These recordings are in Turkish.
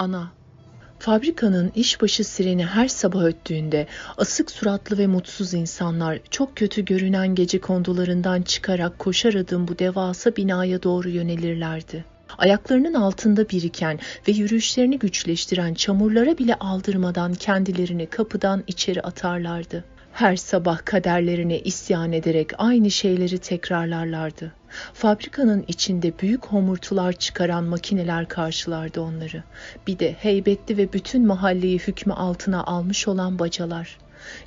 Ana Fabrikanın işbaşı sireni her sabah öttüğünde asık suratlı ve mutsuz insanlar çok kötü görünen gece kondularından çıkarak koşar adım bu devasa binaya doğru yönelirlerdi. Ayaklarının altında biriken ve yürüyüşlerini güçleştiren çamurlara bile aldırmadan kendilerini kapıdan içeri atarlardı. Her sabah kaderlerine isyan ederek aynı şeyleri tekrarlarlardı. Fabrikanın içinde büyük homurtular çıkaran makineler karşılardı onları. Bir de heybetli ve bütün mahalleyi hükmü altına almış olan bacalar.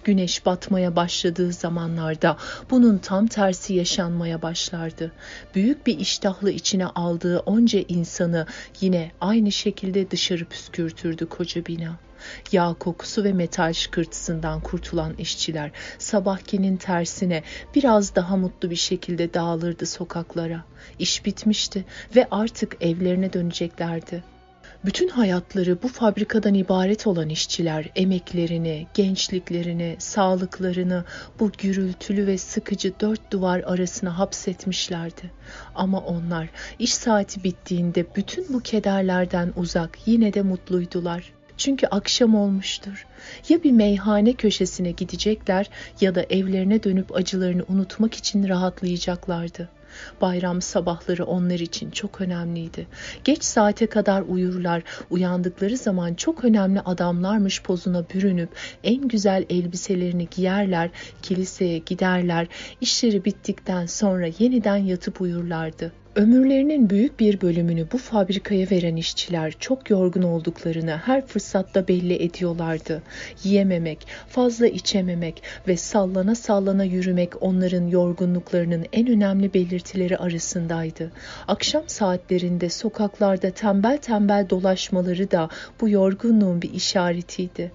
Güneş batmaya başladığı zamanlarda bunun tam tersi yaşanmaya başlardı. Büyük bir iştahlı içine aldığı onca insanı yine aynı şekilde dışarı püskürtürdü koca bina. Yağ kokusu ve metal şıkırtısından kurtulan işçiler sabahkinin tersine biraz daha mutlu bir şekilde dağılırdı sokaklara. İş bitmişti ve artık evlerine döneceklerdi. Bütün hayatları bu fabrikadan ibaret olan işçiler emeklerini, gençliklerini, sağlıklarını bu gürültülü ve sıkıcı dört duvar arasına hapsetmişlerdi. Ama onlar iş saati bittiğinde bütün bu kederlerden uzak yine de mutluydular. Çünkü akşam olmuştur. Ya bir meyhane köşesine gidecekler ya da evlerine dönüp acılarını unutmak için rahatlayacaklardı. Bayram sabahları onlar için çok önemliydi. Geç saate kadar uyurlar, uyandıkları zaman çok önemli adamlarmış pozuna bürünüp en güzel elbiselerini giyerler, kiliseye giderler, işleri bittikten sonra yeniden yatıp uyurlardı. Ömürlerinin büyük bir bölümünü bu fabrikaya veren işçiler çok yorgun olduklarını her fırsatta belli ediyorlardı. Yiyememek, fazla içememek ve sallana sallana yürümek onların yorgunluklarının en önemli belirtileri arasındaydı. Akşam saatlerinde sokaklarda tembel tembel dolaşmaları da bu yorgunluğun bir işaretiydi.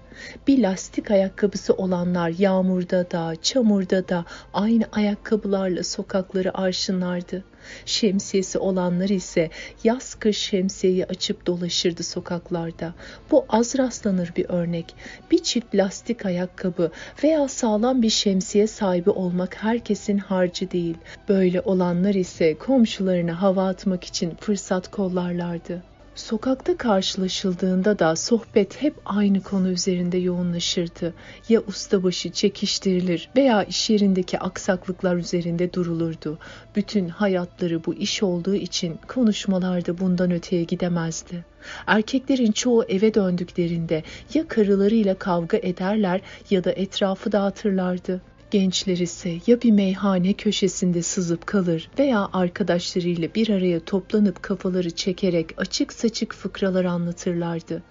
Bir lastik ayakkabısı olanlar yağmurda da, çamurda da aynı ayakkabılarla sokakları arşınlardı. Şemsiyesi olanlar ise yaz kış şemsiyeyi açıp dolaşırdı sokaklarda. Bu az rastlanır bir örnek. Bir çift lastik ayakkabı veya sağlam bir şemsiye sahibi olmak herkesin harcı değil. Böyle olanlar ise komşularına hava atmak için fırsat kollarlardı. Sokakta karşılaşıldığında da sohbet hep aynı konu üzerinde yoğunlaşırdı. Ya ustabaşı çekiştirilir veya iş yerindeki aksaklıklar üzerinde durulurdu. Bütün hayatları bu iş olduğu için konuşmalarda bundan öteye gidemezdi. Erkeklerin çoğu eve döndüklerinde ya karılarıyla kavga ederler ya da etrafı dağıtırlardı. Gençler ise ya bir meyhane köşesinde sızıp kalır veya arkadaşlarıyla bir araya toplanıp kafaları çekerek açık saçık fıkralar anlatırlardı.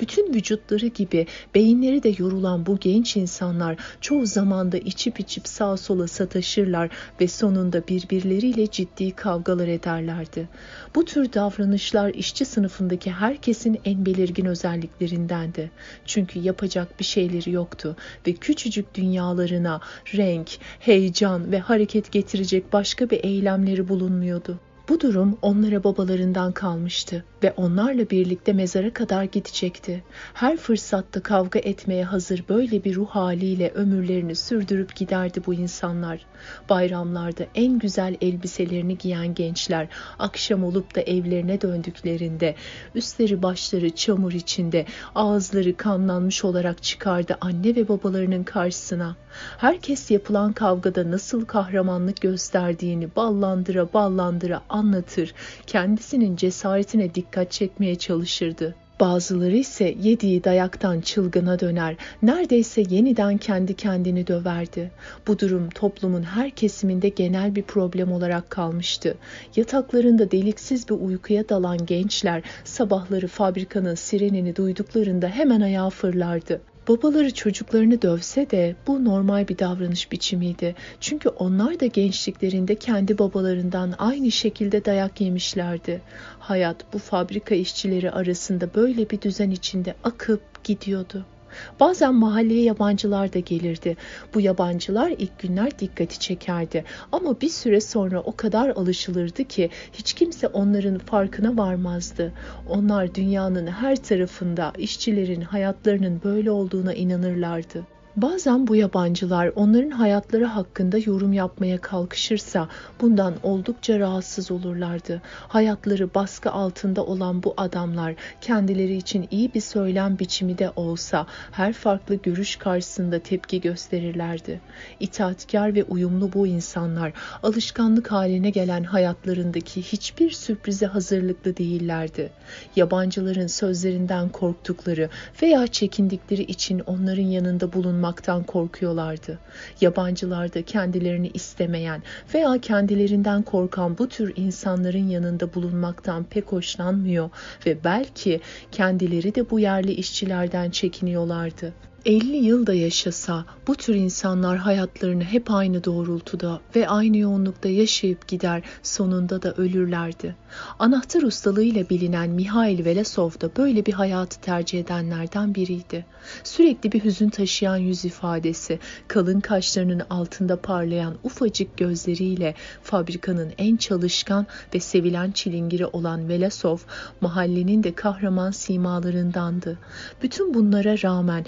Bütün vücutları gibi beyinleri de yorulan bu genç insanlar çoğu zamanda içip içip sağa sola sataşırlar ve sonunda birbirleriyle ciddi kavgalar ederlerdi. Bu tür davranışlar işçi sınıfındaki herkesin en belirgin özelliklerindendi. Çünkü yapacak bir şeyleri yoktu ve küçücük dünyalarına renk, heyecan ve hareket getirecek başka bir eylemleri bulunmuyordu. Bu durum onlara babalarından kalmıştı ve onlarla birlikte mezara kadar gidecekti. Her fırsatta kavga etmeye hazır böyle bir ruh haliyle ömürlerini sürdürüp giderdi bu insanlar. Bayramlarda en güzel elbiselerini giyen gençler akşam olup da evlerine döndüklerinde üstleri başları çamur içinde ağızları kanlanmış olarak çıkardı anne ve babalarının karşısına. Herkes yapılan kavgada nasıl kahramanlık gösterdiğini ballandıra ballandıra anlatır, kendisinin cesaretine dikkat çekmeye çalışırdı. Bazıları ise yediği dayaktan çılgına döner, neredeyse yeniden kendi kendini döverdi. Bu durum toplumun her kesiminde genel bir problem olarak kalmıştı. Yataklarında deliksiz bir uykuya dalan gençler sabahları fabrikanın sirenini duyduklarında hemen ayağa fırlardı. Babaları çocuklarını dövse de bu normal bir davranış biçimiydi. Çünkü onlar da gençliklerinde kendi babalarından aynı şekilde dayak yemişlerdi. Hayat bu fabrika işçileri arasında böyle bir düzen içinde akıp gidiyordu. Bazen mahalleye yabancılar da gelirdi. Bu yabancılar ilk günler dikkati çekerdi. Ama bir süre sonra o kadar alışılırdı ki hiç kimse onların farkına varmazdı. Onlar dünyanın her tarafında işçilerin hayatlarının böyle olduğuna inanırlardı. Bazen bu yabancılar onların hayatları hakkında yorum yapmaya kalkışırsa bundan oldukça rahatsız olurlardı. Hayatları baskı altında olan bu adamlar kendileri için iyi bir söylem biçimi de olsa her farklı görüş karşısında tepki gösterirlerdi. İtaatkar ve uyumlu bu insanlar alışkanlık haline gelen hayatlarındaki hiçbir sürprize hazırlıklı değillerdi. Yabancıların sözlerinden korktukları veya çekindikleri için onların yanında bulunmak olmaktan korkuyorlardı. Yabancılar da kendilerini istemeyen veya kendilerinden korkan bu tür insanların yanında bulunmaktan pek hoşlanmıyor ve belki kendileri de bu yerli işçilerden çekiniyorlardı. 50 yılda yaşasa bu tür insanlar hayatlarını hep aynı doğrultuda ve aynı yoğunlukta yaşayıp gider sonunda da ölürlerdi. Anahtar ustalığıyla bilinen Mihail Velesov da böyle bir hayatı tercih edenlerden biriydi. Sürekli bir hüzün taşıyan yüz ifadesi, kalın kaşlarının altında parlayan ufacık gözleriyle fabrikanın en çalışkan ve sevilen çilingiri olan Velesov, mahallenin de kahraman simalarındandı. Bütün bunlara rağmen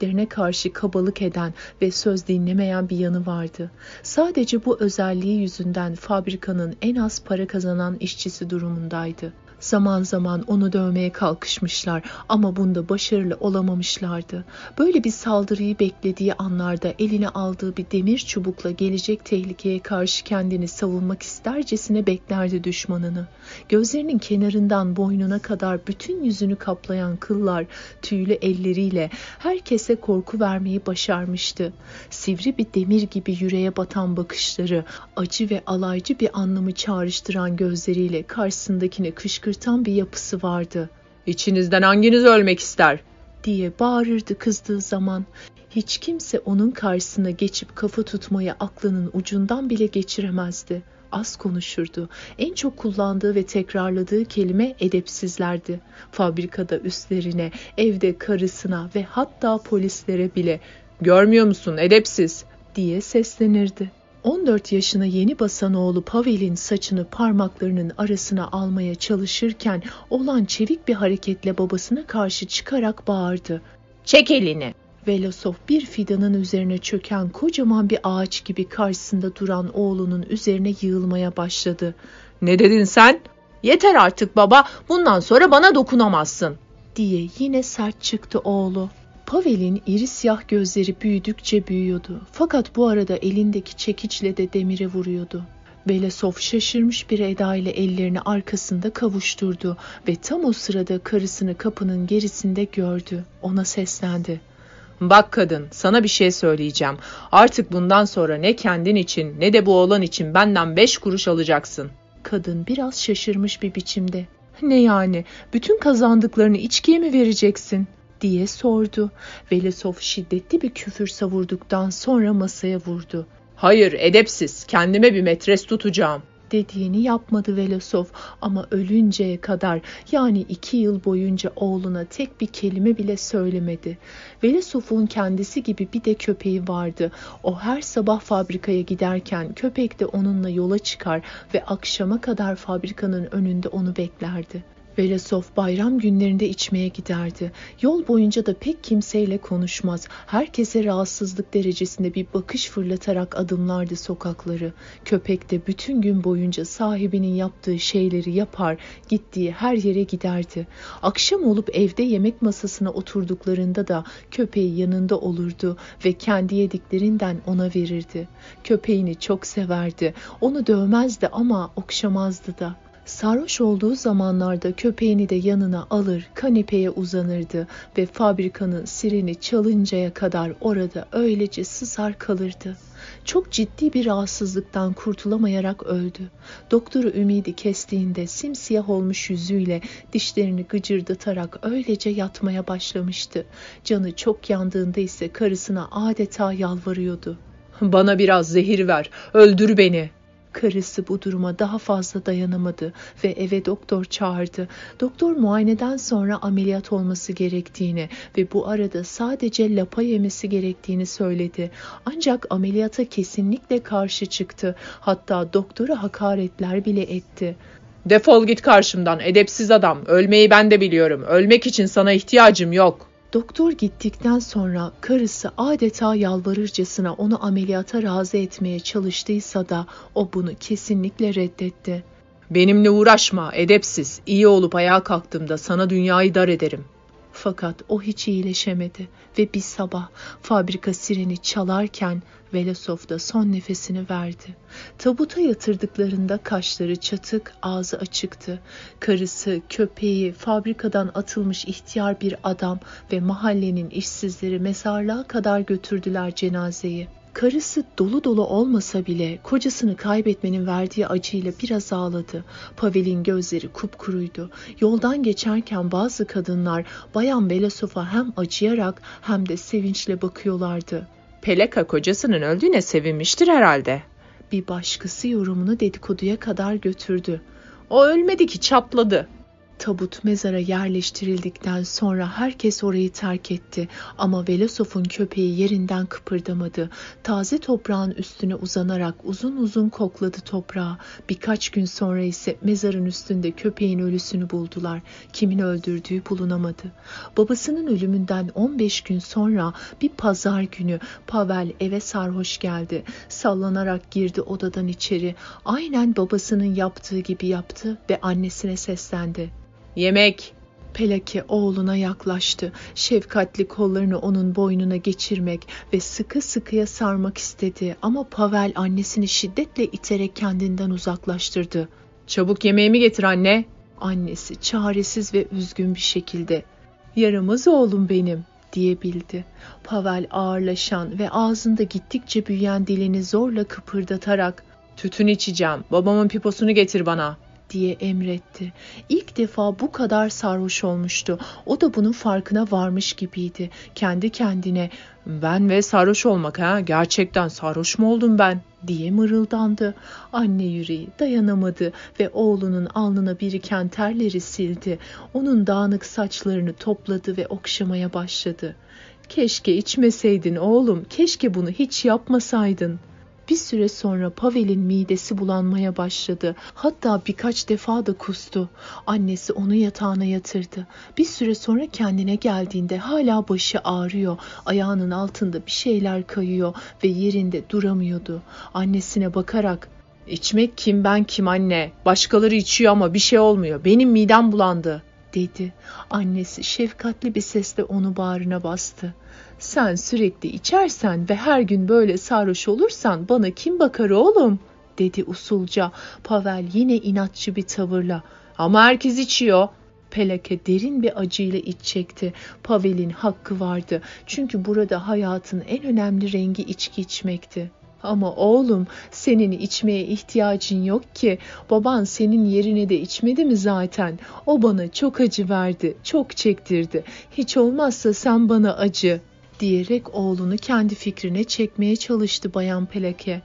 büyüklerine karşı kabalık eden ve söz dinlemeyen bir yanı vardı. Sadece bu özelliği yüzünden fabrikanın en az para kazanan işçisi durumundaydı. Zaman zaman onu dövmeye kalkışmışlar ama bunda başarılı olamamışlardı. Böyle bir saldırıyı beklediği anlarda eline aldığı bir demir çubukla gelecek tehlikeye karşı kendini savunmak istercesine beklerdi düşmanını. Gözlerinin kenarından boynuna kadar bütün yüzünü kaplayan kıllar, tüylü elleriyle herkese korku vermeyi başarmıştı. Sivri bir demir gibi yüreğe batan bakışları, acı ve alaycı bir anlamı çağrıştıran gözleriyle karşısındakine kışkırtan kışkırtan bir yapısı vardı. İçinizden hanginiz ölmek ister? diye bağırırdı kızdığı zaman. Hiç kimse onun karşısına geçip kafa tutmaya aklının ucundan bile geçiremezdi. Az konuşurdu. En çok kullandığı ve tekrarladığı kelime edepsizlerdi. Fabrikada üstlerine, evde karısına ve hatta polislere bile "Görmüyor musun edepsiz?" diye seslenirdi. 14 yaşına yeni basan oğlu Pavel'in saçını parmaklarının arasına almaya çalışırken olan çevik bir hareketle babasına karşı çıkarak bağırdı. Çek elini. Velosov bir fidanın üzerine çöken kocaman bir ağaç gibi karşısında duran oğlunun üzerine yığılmaya başladı. Ne dedin sen? Yeter artık baba, bundan sonra bana dokunamazsın. diye yine sert çıktı oğlu. Pavel'in iri siyah gözleri büyüdükçe büyüyordu. Fakat bu arada elindeki çekiçle de demire vuruyordu. Belesov şaşırmış bir edayla ellerini arkasında kavuşturdu ve tam o sırada karısını kapının gerisinde gördü. Ona seslendi. Bak kadın, sana bir şey söyleyeceğim. Artık bundan sonra ne kendin için ne de bu oğlan için benden beş kuruş alacaksın. Kadın biraz şaşırmış bir biçimde. Ne yani? Bütün kazandıklarını içkiye mi vereceksin? Diye sordu. Velesov şiddetli bir küfür savurduktan sonra masaya vurdu. Hayır edepsiz kendime bir metres tutacağım dediğini yapmadı Velosov ama ölünceye kadar yani iki yıl boyunca oğluna tek bir kelime bile söylemedi. Velosov'un kendisi gibi bir de köpeği vardı. O her sabah fabrikaya giderken köpek de onunla yola çıkar ve akşama kadar fabrikanın önünde onu beklerdi. Velesov bayram günlerinde içmeye giderdi. Yol boyunca da pek kimseyle konuşmaz. Herkese rahatsızlık derecesinde bir bakış fırlatarak adımlardı sokakları. Köpek de bütün gün boyunca sahibinin yaptığı şeyleri yapar, gittiği her yere giderdi. Akşam olup evde yemek masasına oturduklarında da köpeği yanında olurdu ve kendi yediklerinden ona verirdi. Köpeğini çok severdi. Onu dövmezdi ama okşamazdı da. Sarhoş olduğu zamanlarda köpeğini de yanına alır, kanepeye uzanırdı ve fabrikanın sireni çalıncaya kadar orada öylece sızar kalırdı. Çok ciddi bir rahatsızlıktan kurtulamayarak öldü. Doktoru ümidi kestiğinde simsiyah olmuş yüzüyle dişlerini gıcırdatarak öylece yatmaya başlamıştı. Canı çok yandığında ise karısına adeta yalvarıyordu. Bana biraz zehir ver, öldür beni. Karısı bu duruma daha fazla dayanamadı ve eve doktor çağırdı. Doktor muayeneden sonra ameliyat olması gerektiğini ve bu arada sadece lapa yemesi gerektiğini söyledi. Ancak ameliyata kesinlikle karşı çıktı. Hatta doktora hakaretler bile etti. Defol git karşımdan edepsiz adam. Ölmeyi ben de biliyorum. Ölmek için sana ihtiyacım yok. Doktor gittikten sonra karısı adeta yalvarırcasına onu ameliyata razı etmeye çalıştıysa da o bunu kesinlikle reddetti. Benimle uğraşma, edepsiz. İyi olup ayağa kalktığımda sana dünyayı dar ederim. Fakat o hiç iyileşemedi ve bir sabah fabrika sireni çalarken Velosov da son nefesini verdi. Tabuta yatırdıklarında kaşları çatık, ağzı açıktı. Karısı, köpeği, fabrikadan atılmış ihtiyar bir adam ve mahallenin işsizleri mezarlığa kadar götürdüler cenazeyi. Karısı dolu dolu olmasa bile kocasını kaybetmenin verdiği acıyla biraz ağladı. Pavel'in gözleri kupkuruydu. Yoldan geçerken bazı kadınlar Bayan Velosov'a hem acıyarak hem de sevinçle bakıyorlardı. Peleka kocasının öldüğüne sevinmiştir herhalde. Bir başkası yorumunu dedikoduya kadar götürdü. O ölmedi ki çatladı. Tabut mezara yerleştirildikten sonra herkes orayı terk etti ama Velosov'un köpeği yerinden kıpırdamadı. Taze toprağın üstüne uzanarak uzun uzun kokladı toprağı. Birkaç gün sonra ise mezarın üstünde köpeğin ölüsünü buldular. Kimin öldürdüğü bulunamadı. Babasının ölümünden 15 gün sonra bir pazar günü Pavel eve sarhoş geldi. Sallanarak girdi odadan içeri. Aynen babasının yaptığı gibi yaptı ve annesine seslendi. Yemek. Pelake oğluna yaklaştı. Şefkatli kollarını onun boynuna geçirmek ve sıkı sıkıya sarmak istedi ama Pavel annesini şiddetle iterek kendinden uzaklaştırdı. Çabuk yemeğimi getir anne. Annesi çaresiz ve üzgün bir şekilde yaramaz oğlum benim diyebildi. Pavel ağırlaşan ve ağzında gittikçe büyüyen dilini zorla kıpırdatarak tütün içeceğim babamın piposunu getir bana diye emretti. İlk defa bu kadar sarhoş olmuştu. O da bunun farkına varmış gibiydi. Kendi kendine ben ve sarhoş olmak ha gerçekten sarhoş mu oldum ben diye mırıldandı. Anne yüreği dayanamadı ve oğlunun alnına biriken terleri sildi. Onun dağınık saçlarını topladı ve okşamaya başladı. Keşke içmeseydin oğlum, keşke bunu hiç yapmasaydın.'' Bir süre sonra Pavel'in midesi bulanmaya başladı. Hatta birkaç defa da kustu. Annesi onu yatağına yatırdı. Bir süre sonra kendine geldiğinde hala başı ağrıyor. Ayağının altında bir şeyler kayıyor ve yerinde duramıyordu. Annesine bakarak İçmek kim ben kim anne. Başkaları içiyor ama bir şey olmuyor. Benim midem bulandı." dedi. Annesi şefkatli bir sesle onu bağrına bastı. Sen sürekli içersen ve her gün böyle sarhoş olursan bana kim bakar oğlum? dedi usulca. Pavel yine inatçı bir tavırla. Ama herkes içiyor. Pelake derin bir acıyla iç çekti. Pavel'in hakkı vardı. Çünkü burada hayatın en önemli rengi içki içmekti. Ama oğlum senin içmeye ihtiyacın yok ki. Baban senin yerine de içmedi mi zaten? O bana çok acı verdi, çok çektirdi. Hiç olmazsa sen bana acı diyerek oğlunu kendi fikrine çekmeye çalıştı Bayan Pelake.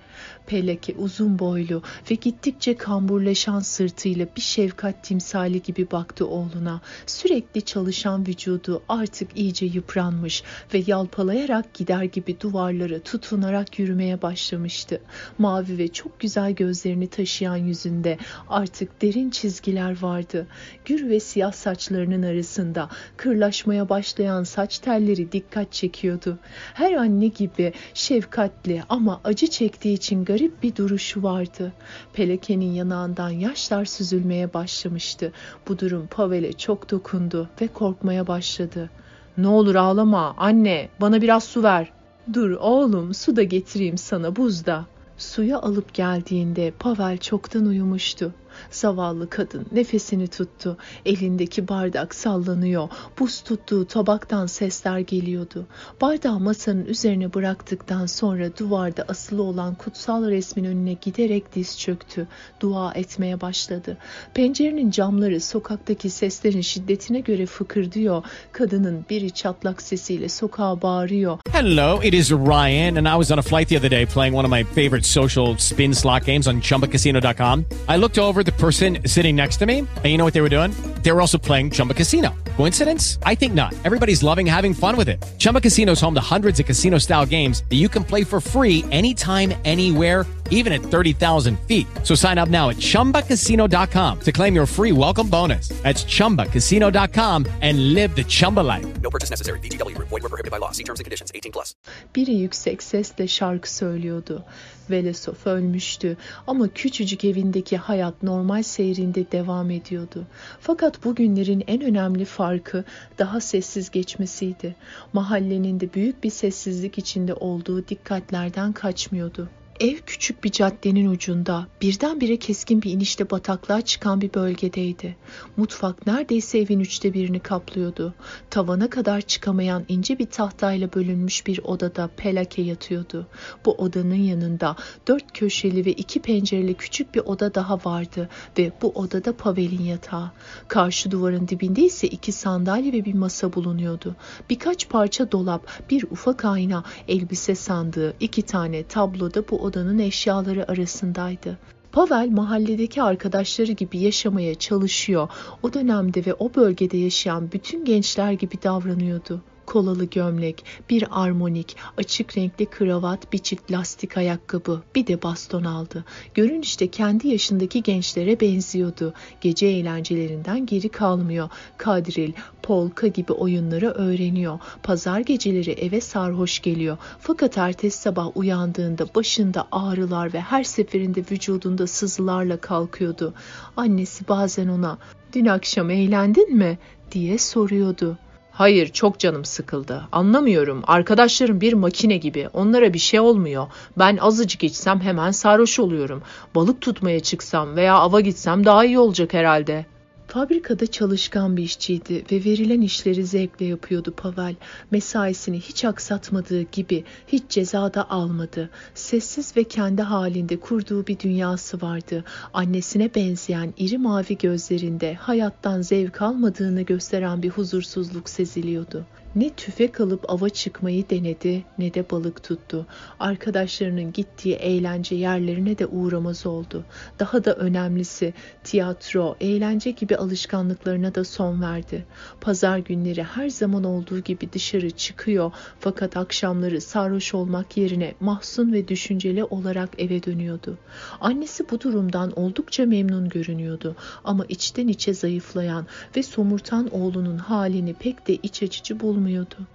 Peleke uzun boylu ve gittikçe kamburlaşan sırtıyla bir şefkat timsali gibi baktı oğluna. Sürekli çalışan vücudu artık iyice yıpranmış ve yalpalayarak gider gibi duvarlara tutunarak yürümeye başlamıştı. Mavi ve çok güzel gözlerini taşıyan yüzünde artık derin çizgiler vardı. Gür ve siyah saçlarının arasında kırlaşmaya başlayan saç telleri dikkat çekiyordu. Her anne gibi şefkatli ama acı çektiği için garip bir duruşu vardı. Peleke'nin yanağından yaşlar süzülmeye başlamıştı. Bu durum Pavel'e çok dokundu ve korkmaya başladı. Ne olur ağlama anne bana biraz su ver. Dur oğlum su da getireyim sana buzda. Suya alıp geldiğinde Pavel çoktan uyumuştu. Zavallı kadın nefesini tuttu. Elindeki bardak sallanıyor. Buz tuttuğu tabaktan sesler geliyordu. Bardağı masanın üzerine bıraktıktan sonra duvarda asılı olan kutsal resmin önüne giderek diz çöktü. Dua etmeye başladı. Pencerenin camları sokaktaki seslerin şiddetine göre fıkırdıyor. Kadının biri çatlak sesiyle sokağa bağırıyor. Hello, it is Ryan, and I was on a flight the other day playing one of my favorite social spin slot games on chumbacasino.com. I looked over the person sitting next to me, and you know what they were doing? They were also playing Chumba Casino. Coincidence? I think not. Everybody's loving having fun with it. Chumba Casino is home to hundreds of casino style games that you can play for free anytime, anywhere, even at 30,000 feet. So sign up now at chumbacasino.com to claim your free welcome bonus. That's chumbacasino.com and live the Chumba life. No purchase necessary. VGW Group. Void were prohibited by law. See terms and conditions. 18 plus. Biri yüksek sesle şarkı söylüyordu. Velesov ölmüştü ama küçücük evindeki hayat normal seyrinde devam ediyordu. Fakat bugünlerin en önemli farkı daha sessiz geçmesiydi. Mahallenin de büyük bir sessizlik içinde olduğu dikkatlerden kaçmıyordu. Ev küçük bir caddenin ucunda, birdenbire keskin bir inişte bataklığa çıkan bir bölgedeydi. Mutfak neredeyse evin üçte birini kaplıyordu. Tavana kadar çıkamayan ince bir tahtayla bölünmüş bir odada Pelake yatıyordu. Bu odanın yanında dört köşeli ve iki pencereli küçük bir oda daha vardı ve bu odada Pavel'in yatağı. Karşı duvarın dibinde ise iki sandalye ve bir masa bulunuyordu. Birkaç parça dolap, bir ufak ayna, elbise sandığı, iki tane tablo da bu odanın eşyaları arasındaydı. Pavel mahalledeki arkadaşları gibi yaşamaya çalışıyor. O dönemde ve o bölgede yaşayan bütün gençler gibi davranıyordu kolalı gömlek, bir armonik, açık renkli kravat, bir çift lastik ayakkabı, bir de baston aldı. Görünüşte kendi yaşındaki gençlere benziyordu. Gece eğlencelerinden geri kalmıyor. Kadril, polka gibi oyunları öğreniyor. Pazar geceleri eve sarhoş geliyor. Fakat ertesi sabah uyandığında başında ağrılar ve her seferinde vücudunda sızılarla kalkıyordu. Annesi bazen ona "Dün akşam eğlendin mi?" diye soruyordu. Hayır, çok canım sıkıldı. Anlamıyorum. Arkadaşlarım bir makine gibi. Onlara bir şey olmuyor. Ben azıcık içsem hemen sarhoş oluyorum. Balık tutmaya çıksam veya ava gitsem daha iyi olacak herhalde. Fabrikada çalışkan bir işçiydi ve verilen işleri zevkle yapıyordu Pavel. Mesaisini hiç aksatmadığı gibi hiç cezada almadı. Sessiz ve kendi halinde kurduğu bir dünyası vardı. Annesine benzeyen iri mavi gözlerinde hayattan zevk almadığını gösteren bir huzursuzluk seziliyordu. Ne tüfek alıp ava çıkmayı denedi ne de balık tuttu. Arkadaşlarının gittiği eğlence yerlerine de uğramaz oldu. Daha da önemlisi tiyatro, eğlence gibi alışkanlıklarına da son verdi. Pazar günleri her zaman olduğu gibi dışarı çıkıyor fakat akşamları sarhoş olmak yerine mahzun ve düşünceli olarak eve dönüyordu. Annesi bu durumdan oldukça memnun görünüyordu ama içten içe zayıflayan ve somurtan oğlunun halini pek de iç açıcı bulmuyordu olmuyordu.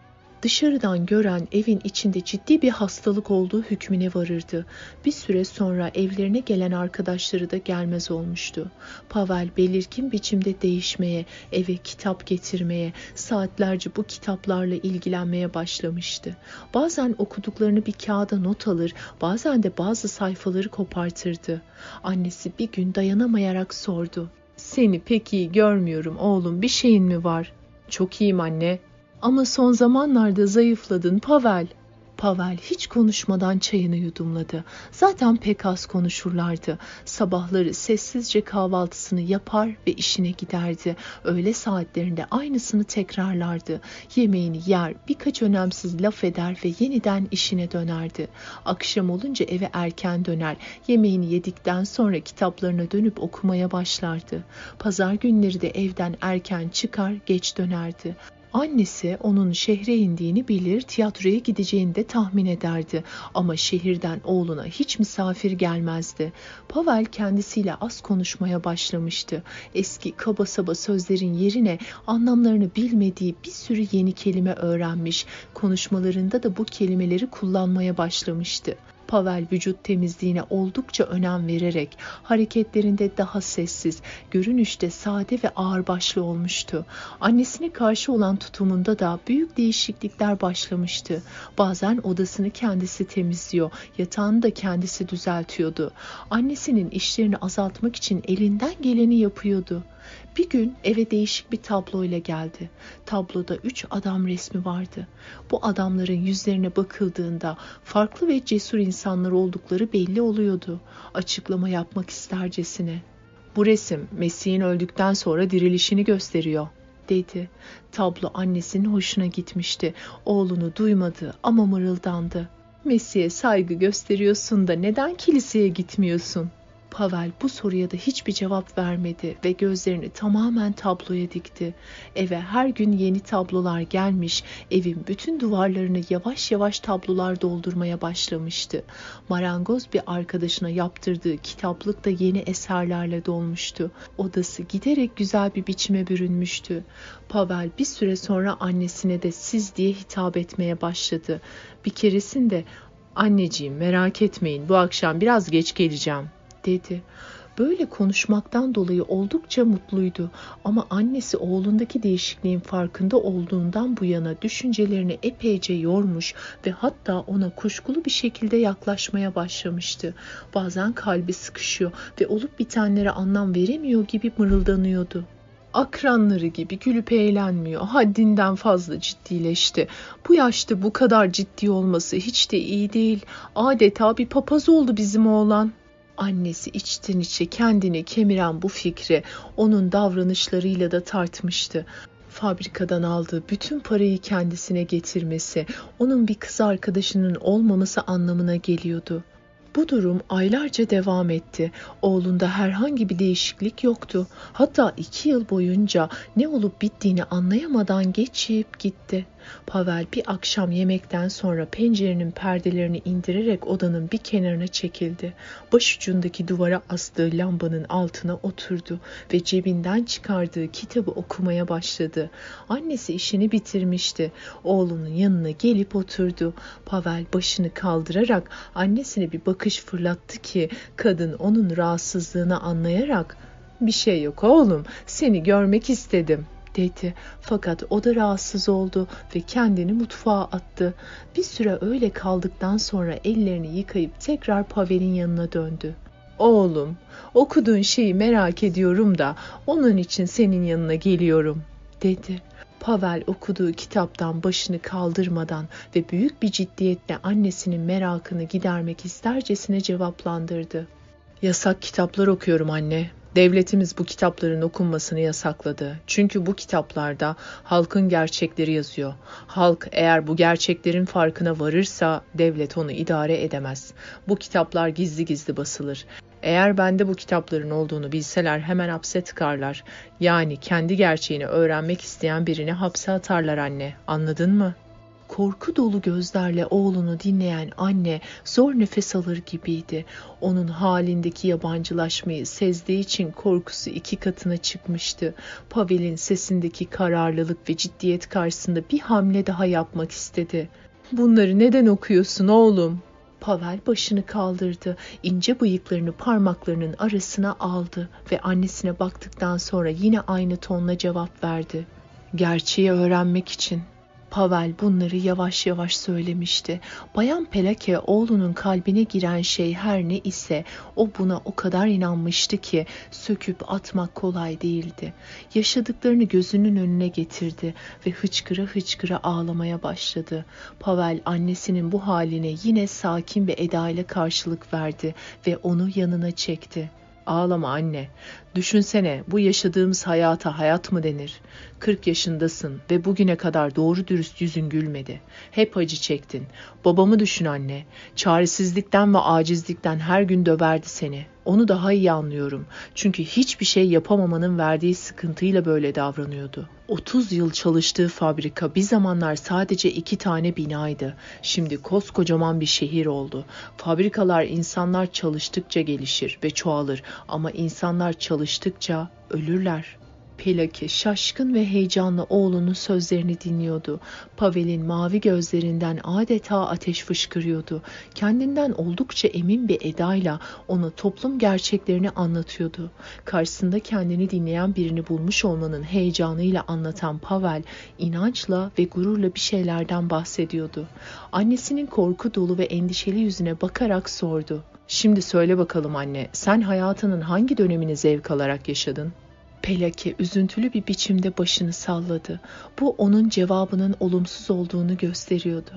Dışarıdan gören evin içinde ciddi bir hastalık olduğu hükmüne varırdı. Bir süre sonra evlerine gelen arkadaşları da gelmez olmuştu. Pavel belirgin biçimde değişmeye, eve kitap getirmeye, saatlerce bu kitaplarla ilgilenmeye başlamıştı. Bazen okuduklarını bir kağıda not alır, bazen de bazı sayfaları kopartırdı. Annesi bir gün dayanamayarak sordu. Seni pek iyi görmüyorum oğlum, bir şeyin mi var? Çok iyiyim anne, ama son zamanlarda zayıfladın Pavel. Pavel hiç konuşmadan çayını yudumladı. Zaten pek az konuşurlardı. Sabahları sessizce kahvaltısını yapar ve işine giderdi. Öğle saatlerinde aynısını tekrarlardı. Yemeğini yer, birkaç önemsiz laf eder ve yeniden işine dönerdi. Akşam olunca eve erken döner. Yemeğini yedikten sonra kitaplarına dönüp okumaya başlardı. Pazar günleri de evden erken çıkar, geç dönerdi. Annesi onun şehre indiğini bilir, tiyatroya gideceğini de tahmin ederdi. Ama şehirden oğluna hiç misafir gelmezdi. Pavel kendisiyle az konuşmaya başlamıştı. Eski kaba saba sözlerin yerine anlamlarını bilmediği bir sürü yeni kelime öğrenmiş. Konuşmalarında da bu kelimeleri kullanmaya başlamıştı. Pavel vücut temizliğine oldukça önem vererek hareketlerinde daha sessiz, görünüşte sade ve ağırbaşlı olmuştu. Annesine karşı olan tutumunda da büyük değişiklikler başlamıştı. Bazen odasını kendisi temizliyor, yatağını da kendisi düzeltiyordu. Annesinin işlerini azaltmak için elinden geleni yapıyordu. Bir gün eve değişik bir tabloyla geldi. Tabloda üç adam resmi vardı. Bu adamların yüzlerine bakıldığında farklı ve cesur insanlar oldukları belli oluyordu. Açıklama yapmak istercesine. Bu resim Mesih'in öldükten sonra dirilişini gösteriyor dedi. Tablo annesinin hoşuna gitmişti. Oğlunu duymadı ama mırıldandı. Mesih'e saygı gösteriyorsun da neden kiliseye gitmiyorsun? Pavel bu soruya da hiçbir cevap vermedi ve gözlerini tamamen tabloya dikti. Eve her gün yeni tablolar gelmiş, evin bütün duvarlarını yavaş yavaş tablolar doldurmaya başlamıştı. Marangoz bir arkadaşına yaptırdığı kitaplık da yeni eserlerle dolmuştu. Odası giderek güzel bir biçime bürünmüştü. Pavel bir süre sonra annesine de siz diye hitap etmeye başladı. Bir keresinde Anneciğim merak etmeyin bu akşam biraz geç geleceğim dedi. Böyle konuşmaktan dolayı oldukça mutluydu ama annesi oğlundaki değişikliğin farkında olduğundan bu yana düşüncelerini epeyce yormuş ve hatta ona kuşkulu bir şekilde yaklaşmaya başlamıştı. Bazen kalbi sıkışıyor ve olup bitenlere anlam veremiyor gibi mırıldanıyordu akranları gibi gülüp eğlenmiyor. Haddinden fazla ciddileşti. Bu yaşta bu kadar ciddi olması hiç de iyi değil. Adeta bir papaz oldu bizim oğlan. Annesi içten içe kendini kemiren bu fikri onun davranışlarıyla da tartmıştı fabrikadan aldığı bütün parayı kendisine getirmesi, onun bir kız arkadaşının olmaması anlamına geliyordu. Bu durum aylarca devam etti. Oğlunda herhangi bir değişiklik yoktu. Hatta iki yıl boyunca ne olup bittiğini anlayamadan geçip gitti. Pavel bir akşam yemekten sonra pencerenin perdelerini indirerek odanın bir kenarına çekildi. Başucundaki duvara astığı lambanın altına oturdu ve cebinden çıkardığı kitabı okumaya başladı. Annesi işini bitirmişti. Oğlunun yanına gelip oturdu. Pavel başını kaldırarak annesine bir bakış fırlattı ki kadın onun rahatsızlığını anlayarak "Bir şey yok oğlum, seni görmek istedim." Dedi. Fakat o da rahatsız oldu ve kendini mutfağa attı. Bir süre öyle kaldıktan sonra ellerini yıkayıp tekrar Pavel'in yanına döndü. Oğlum, okuduğun şeyi merak ediyorum da onun için senin yanına geliyorum, dedi. Pavel okuduğu kitaptan başını kaldırmadan ve büyük bir ciddiyetle annesinin merakını gidermek istercesine cevaplandırdı. Yasak kitaplar okuyorum anne. Devletimiz bu kitapların okunmasını yasakladı. Çünkü bu kitaplarda halkın gerçekleri yazıyor. Halk eğer bu gerçeklerin farkına varırsa devlet onu idare edemez. Bu kitaplar gizli gizli basılır. Eğer bende bu kitapların olduğunu bilseler hemen hapse tıkarlar. Yani kendi gerçeğini öğrenmek isteyen birini hapse atarlar anne. Anladın mı?'' Korku dolu gözlerle oğlunu dinleyen anne zor nefes alır gibiydi. Onun halindeki yabancılaşmayı sezdiği için korkusu iki katına çıkmıştı. Pavel'in sesindeki kararlılık ve ciddiyet karşısında bir hamle daha yapmak istedi. Bunları neden okuyorsun oğlum? Pavel başını kaldırdı. ince bıyıklarını parmaklarının arasına aldı ve annesine baktıktan sonra yine aynı tonla cevap verdi. Gerçeği öğrenmek için Pavel bunları yavaş yavaş söylemişti. Bayan Pelake oğlunun kalbine giren şey her ne ise o buna o kadar inanmıştı ki söküp atmak kolay değildi. Yaşadıklarını gözünün önüne getirdi ve hıçkıra hıçkıra ağlamaya başladı. Pavel annesinin bu haline yine sakin bir edayla karşılık verdi ve onu yanına çekti. Ağlama anne. Düşünsene bu yaşadığımız hayata hayat mı denir? 40 yaşındasın ve bugüne kadar doğru dürüst yüzün gülmedi. Hep acı çektin. Babamı düşün anne. Çaresizlikten ve acizlikten her gün döverdi seni. Onu daha iyi anlıyorum. Çünkü hiçbir şey yapamamanın verdiği sıkıntıyla böyle davranıyordu. 30 yıl çalıştığı fabrika bir zamanlar sadece iki tane binaydı. Şimdi koskocaman bir şehir oldu. Fabrikalar insanlar çalıştıkça gelişir ve çoğalır ama insanlar çalıştıkça ölürler. Pelake şaşkın ve heyecanla oğlunun sözlerini dinliyordu. Pavel'in mavi gözlerinden adeta ateş fışkırıyordu. Kendinden oldukça emin bir edayla ona toplum gerçeklerini anlatıyordu. Karşısında kendini dinleyen birini bulmuş olmanın heyecanıyla anlatan Pavel, inançla ve gururla bir şeylerden bahsediyordu. Annesinin korku dolu ve endişeli yüzüne bakarak sordu. Şimdi söyle bakalım anne, sen hayatının hangi dönemini zevk alarak yaşadın? Pelake üzüntülü bir biçimde başını salladı. Bu onun cevabının olumsuz olduğunu gösteriyordu.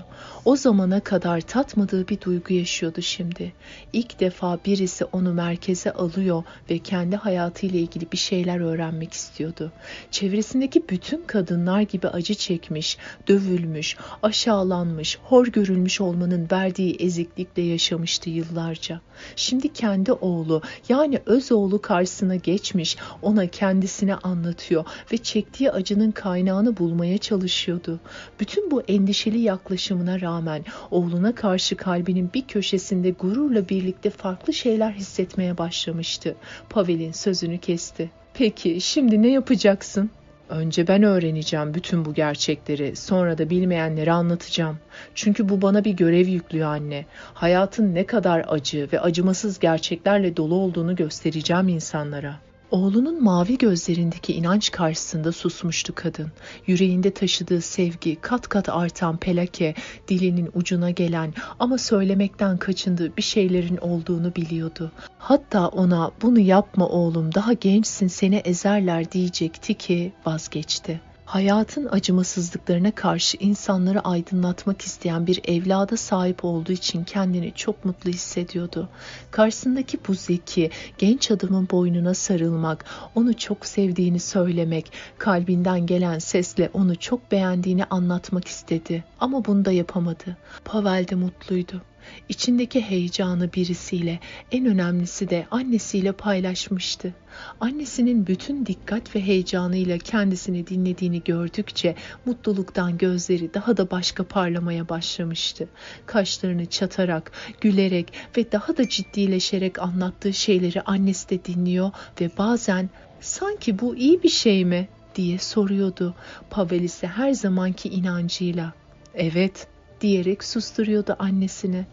O zamana kadar tatmadığı bir duygu yaşıyordu şimdi. İlk defa birisi onu merkeze alıyor ve kendi hayatıyla ilgili bir şeyler öğrenmek istiyordu. Çevresindeki bütün kadınlar gibi acı çekmiş, dövülmüş, aşağılanmış, hor görülmüş olmanın verdiği eziklikle yaşamıştı yıllarca. Şimdi kendi oğlu yani öz oğlu karşısına geçmiş, ona kendi kendisine anlatıyor ve çektiği acının kaynağını bulmaya çalışıyordu. Bütün bu endişeli yaklaşımına rağmen oğluna karşı kalbinin bir köşesinde gururla birlikte farklı şeyler hissetmeye başlamıştı. Pavel'in sözünü kesti. Peki şimdi ne yapacaksın? Önce ben öğreneceğim bütün bu gerçekleri, sonra da bilmeyenlere anlatacağım. Çünkü bu bana bir görev yüklüyor anne. Hayatın ne kadar acı ve acımasız gerçeklerle dolu olduğunu göstereceğim insanlara.'' Oğlunun mavi gözlerindeki inanç karşısında susmuştu kadın. Yüreğinde taşıdığı sevgi kat kat artan Pelake, dilinin ucuna gelen ama söylemekten kaçındığı bir şeylerin olduğunu biliyordu. Hatta ona bunu yapma oğlum daha gençsin seni ezerler diyecekti ki vazgeçti hayatın acımasızlıklarına karşı insanları aydınlatmak isteyen bir evlada sahip olduğu için kendini çok mutlu hissediyordu. Karşısındaki bu zeki, genç adamın boynuna sarılmak, onu çok sevdiğini söylemek, kalbinden gelen sesle onu çok beğendiğini anlatmak istedi. Ama bunu da yapamadı. Pavel de mutluydu. İçindeki heyecanı birisiyle, en önemlisi de annesiyle paylaşmıştı. Annesinin bütün dikkat ve heyecanıyla kendisini dinlediğini gördükçe mutluluktan gözleri daha da başka parlamaya başlamıştı. Kaşlarını çatarak, gülerek ve daha da ciddileşerek anlattığı şeyleri annesi de dinliyor ve bazen sanki bu iyi bir şey mi diye soruyordu. Pavel ise her zamanki inancıyla evet diyerek susturuyordu annesini.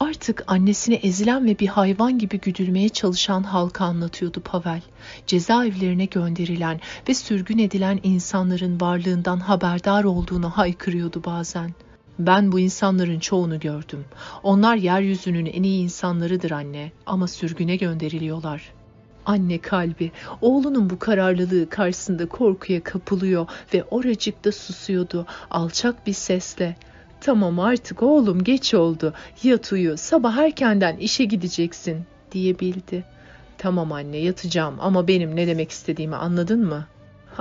Artık annesine ezilen ve bir hayvan gibi güdülmeye çalışan halka anlatıyordu Pavel. Cezaevlerine gönderilen ve sürgün edilen insanların varlığından haberdar olduğunu haykırıyordu bazen. Ben bu insanların çoğunu gördüm. Onlar yeryüzünün en iyi insanlarıdır anne ama sürgüne gönderiliyorlar. Anne kalbi oğlunun bu kararlılığı karşısında korkuya kapılıyor ve oracıkta susuyordu alçak bir sesle. Tamam artık oğlum geç oldu. Yat uyu. Sabah erkenden işe gideceksin diyebildi. Tamam anne yatacağım ama benim ne demek istediğimi anladın mı?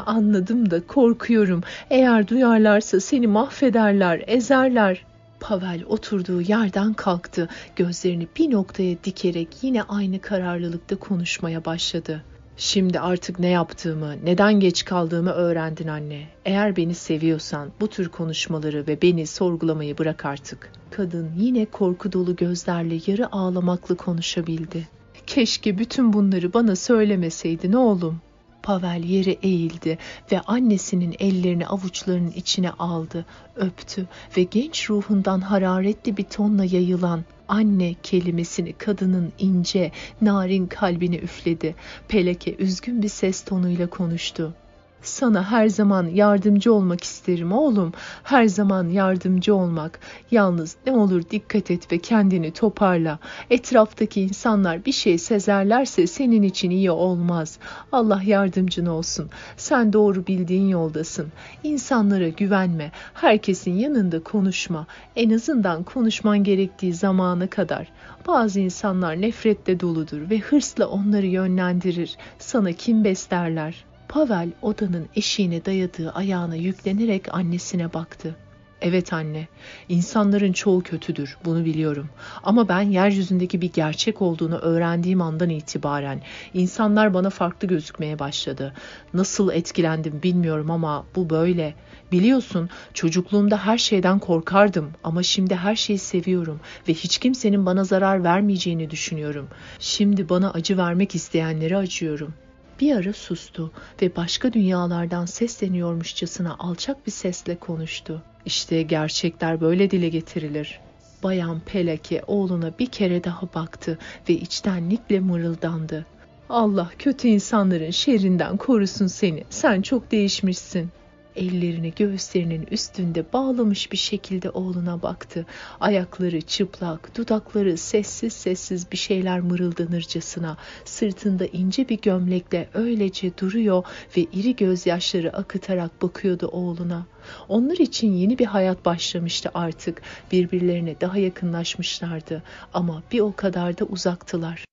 Anladım da korkuyorum. Eğer duyarlarsa seni mahvederler, ezerler. Pavel oturduğu yerden kalktı. Gözlerini bir noktaya dikerek yine aynı kararlılıkta konuşmaya başladı. Şimdi artık ne yaptığımı, neden geç kaldığımı öğrendin anne. Eğer beni seviyorsan bu tür konuşmaları ve beni sorgulamayı bırak artık. Kadın yine korku dolu gözlerle yarı ağlamaklı konuşabildi. Keşke bütün bunları bana söylemeseydin oğlum. Pavel yere eğildi ve annesinin ellerini avuçlarının içine aldı, öptü ve genç ruhundan hararetli bir tonla yayılan anne kelimesini kadının ince, narin kalbine üfledi. Peleke üzgün bir ses tonuyla konuştu. Sana her zaman yardımcı olmak isterim oğlum. Her zaman yardımcı olmak. Yalnız ne olur dikkat et ve kendini toparla. Etraftaki insanlar bir şey sezerlerse senin için iyi olmaz. Allah yardımcın olsun. Sen doğru bildiğin yoldasın. İnsanlara güvenme. Herkesin yanında konuşma. En azından konuşman gerektiği zamana kadar. Bazı insanlar nefretle doludur ve hırsla onları yönlendirir. Sana kim beslerler? Pavel odanın eşiğine dayadığı ayağına yüklenerek annesine baktı. Evet anne, insanların çoğu kötüdür, bunu biliyorum. Ama ben yeryüzündeki bir gerçek olduğunu öğrendiğim andan itibaren insanlar bana farklı gözükmeye başladı. Nasıl etkilendim bilmiyorum ama bu böyle. Biliyorsun, çocukluğumda her şeyden korkardım ama şimdi her şeyi seviyorum ve hiç kimsenin bana zarar vermeyeceğini düşünüyorum. Şimdi bana acı vermek isteyenlere acıyorum. Bir ara sustu ve başka dünyalardan sesleniyormuşçasına alçak bir sesle konuştu. İşte gerçekler böyle dile getirilir. Bayan Pelake oğluna bir kere daha baktı ve içtenlikle mırıldandı. Allah kötü insanların şerrinden korusun seni. Sen çok değişmişsin. Ellerini göğüslerinin üstünde bağlamış bir şekilde oğluna baktı. Ayakları çıplak, dudakları sessiz sessiz bir şeyler mırıldanırcasına, sırtında ince bir gömlekle öylece duruyor ve iri gözyaşları akıtarak bakıyordu oğluna. Onlar için yeni bir hayat başlamıştı artık. Birbirlerine daha yakınlaşmışlardı ama bir o kadar da uzaktılar.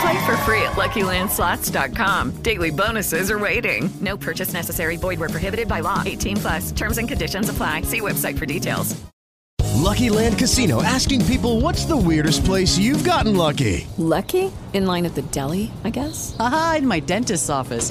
Play for free at LuckyLandSlots.com. Daily bonuses are waiting. No purchase necessary. Void where prohibited by law. 18 plus. Terms and conditions apply. See website for details. Lucky Land Casino asking people, "What's the weirdest place you've gotten lucky?" Lucky? In line at the deli, I guess. Aha, in my dentist's office.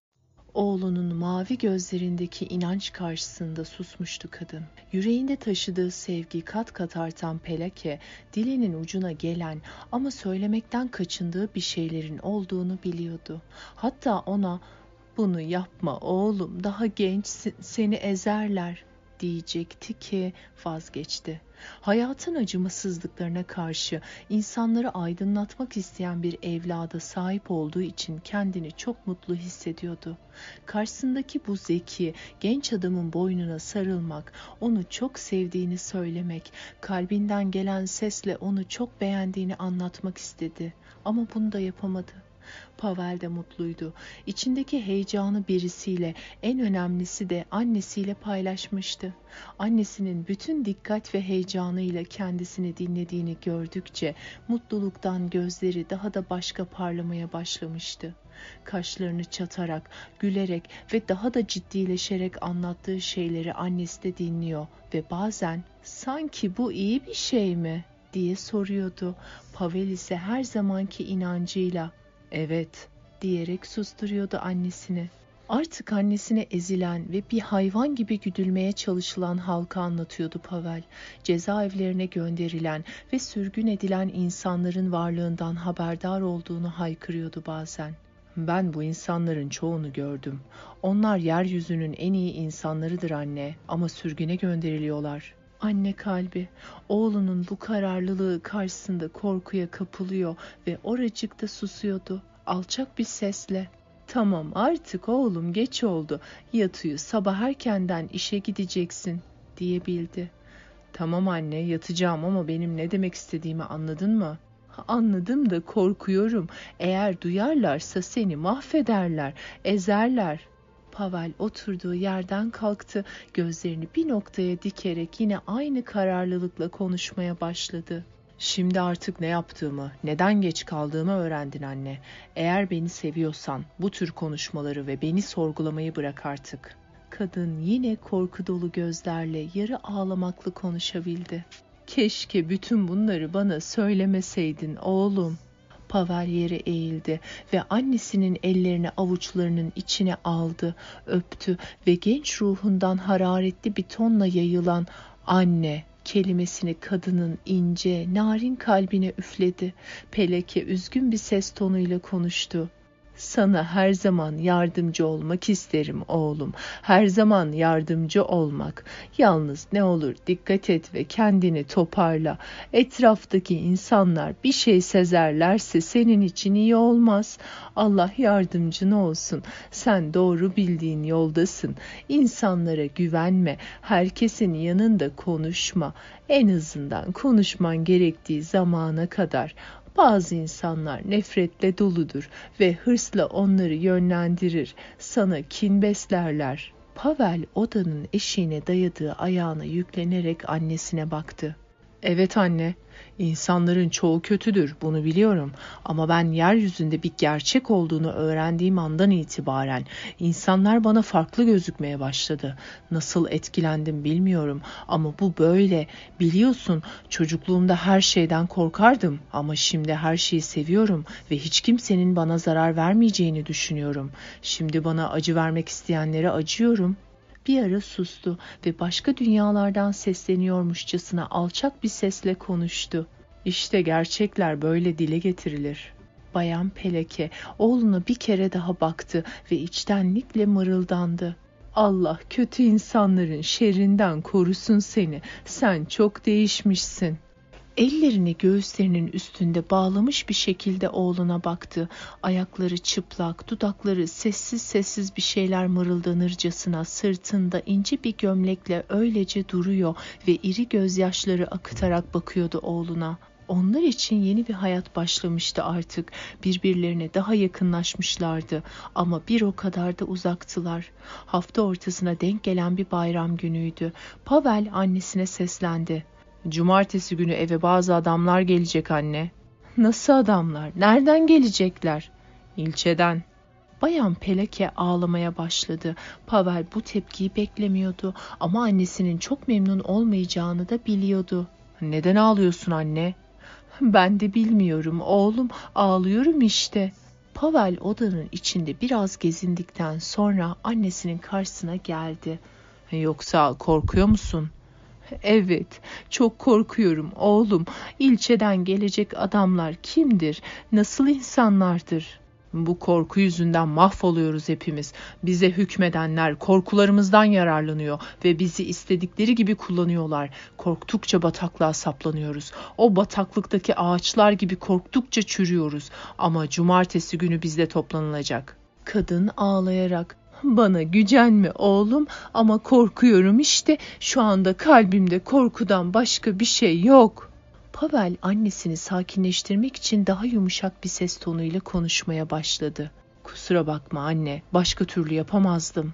Oğlunun mavi gözlerindeki inanç karşısında susmuştu kadın. Yüreğinde taşıdığı sevgi kat kat artan Pelake, dilinin ucuna gelen ama söylemekten kaçındığı bir şeylerin olduğunu biliyordu. Hatta ona bunu yapma oğlum daha gençsin seni ezerler diyecekti ki vazgeçti. Hayatın acımasızlıklarına karşı insanları aydınlatmak isteyen bir evlada sahip olduğu için kendini çok mutlu hissediyordu. Karşısındaki bu zeki, genç adamın boynuna sarılmak, onu çok sevdiğini söylemek, kalbinden gelen sesle onu çok beğendiğini anlatmak istedi. Ama bunu da yapamadı. Pavel de mutluydu. İçindeki heyecanı birisiyle, en önemlisi de annesiyle paylaşmıştı. Annesinin bütün dikkat ve heyecanıyla kendisini dinlediğini gördükçe mutluluktan gözleri daha da başka parlamaya başlamıştı. Kaşlarını çatarak, gülerek ve daha da ciddileşerek anlattığı şeyleri annesi de dinliyor ve bazen sanki bu iyi bir şey mi diye soruyordu. Pavel ise her zamanki inancıyla evet diyerek susturuyordu annesini. Artık annesine ezilen ve bir hayvan gibi güdülmeye çalışılan halka anlatıyordu Pavel. Cezaevlerine gönderilen ve sürgün edilen insanların varlığından haberdar olduğunu haykırıyordu bazen. Ben bu insanların çoğunu gördüm. Onlar yeryüzünün en iyi insanlarıdır anne ama sürgüne gönderiliyorlar. Anne kalbi oğlunun bu kararlılığı karşısında korkuya kapılıyor ve oracıkta susuyordu alçak bir sesle. Tamam artık oğlum geç oldu. Yat uyu sabah erkenden işe gideceksin diyebildi. Tamam anne yatacağım ama benim ne demek istediğimi anladın mı? Anladım da korkuyorum. Eğer duyarlarsa seni mahvederler, ezerler. Pavel oturduğu yerden kalktı, gözlerini bir noktaya dikerek yine aynı kararlılıkla konuşmaya başladı. Şimdi artık ne yaptığımı, neden geç kaldığımı öğrendin anne. Eğer beni seviyorsan bu tür konuşmaları ve beni sorgulamayı bırak artık. Kadın yine korku dolu gözlerle yarı ağlamaklı konuşabildi. Keşke bütün bunları bana söylemeseydin oğlum. Pavel eğildi ve annesinin ellerini avuçlarının içine aldı, öptü ve genç ruhundan hararetli bir tonla yayılan anne kelimesini kadının ince, narin kalbine üfledi. Peleke üzgün bir ses tonuyla konuştu. Sana her zaman yardımcı olmak isterim oğlum. Her zaman yardımcı olmak. Yalnız ne olur dikkat et ve kendini toparla. Etraftaki insanlar bir şey sezerlerse senin için iyi olmaz. Allah yardımcın olsun. Sen doğru bildiğin yoldasın. İnsanlara güvenme. Herkesin yanında konuşma. En azından konuşman gerektiği zamana kadar. Bazı insanlar nefretle doludur ve hırsla onları yönlendirir. Sana kin beslerler. Pavel odanın eşiğine dayadığı ayağına yüklenerek annesine baktı. Evet anne, insanların çoğu kötüdür, bunu biliyorum. Ama ben yeryüzünde bir gerçek olduğunu öğrendiğim andan itibaren insanlar bana farklı gözükmeye başladı. Nasıl etkilendim bilmiyorum ama bu böyle. Biliyorsun, çocukluğumda her şeyden korkardım ama şimdi her şeyi seviyorum ve hiç kimsenin bana zarar vermeyeceğini düşünüyorum. Şimdi bana acı vermek isteyenlere acıyorum bir ara sustu ve başka dünyalardan sesleniyormuşçasına alçak bir sesle konuştu. İşte gerçekler böyle dile getirilir. Bayan Peleke oğluna bir kere daha baktı ve içtenlikle mırıldandı. Allah kötü insanların şerrinden korusun seni. Sen çok değişmişsin.'' Ellerini göğüslerinin üstünde bağlamış bir şekilde oğluna baktı. Ayakları çıplak, dudakları sessiz sessiz bir şeyler mırıldanırcasına sırtında ince bir gömlekle öylece duruyor ve iri gözyaşları akıtarak bakıyordu oğluna. Onlar için yeni bir hayat başlamıştı artık. Birbirlerine daha yakınlaşmışlardı ama bir o kadar da uzaktılar. Hafta ortasına denk gelen bir bayram günüydü. Pavel annesine seslendi. Cumartesi günü eve bazı adamlar gelecek anne. Nasıl adamlar? Nereden gelecekler? İlçeden. Bayan Peleke ağlamaya başladı. Pavel bu tepkiyi beklemiyordu ama annesinin çok memnun olmayacağını da biliyordu. Neden ağlıyorsun anne? Ben de bilmiyorum oğlum ağlıyorum işte. Pavel odanın içinde biraz gezindikten sonra annesinin karşısına geldi. Yoksa korkuyor musun?'' Evet, çok korkuyorum oğlum. İlçeden gelecek adamlar kimdir? Nasıl insanlardır? Bu korku yüzünden mahvoluyoruz hepimiz. Bize hükmedenler korkularımızdan yararlanıyor ve bizi istedikleri gibi kullanıyorlar. Korktukça bataklığa saplanıyoruz. O bataklıktaki ağaçlar gibi korktukça çürüyoruz. Ama cumartesi günü bizde toplanılacak. Kadın ağlayarak bana gücenme oğlum ama korkuyorum işte şu anda kalbimde korkudan başka bir şey yok. Pavel annesini sakinleştirmek için daha yumuşak bir ses tonuyla konuşmaya başladı. Kusura bakma anne, başka türlü yapamazdım.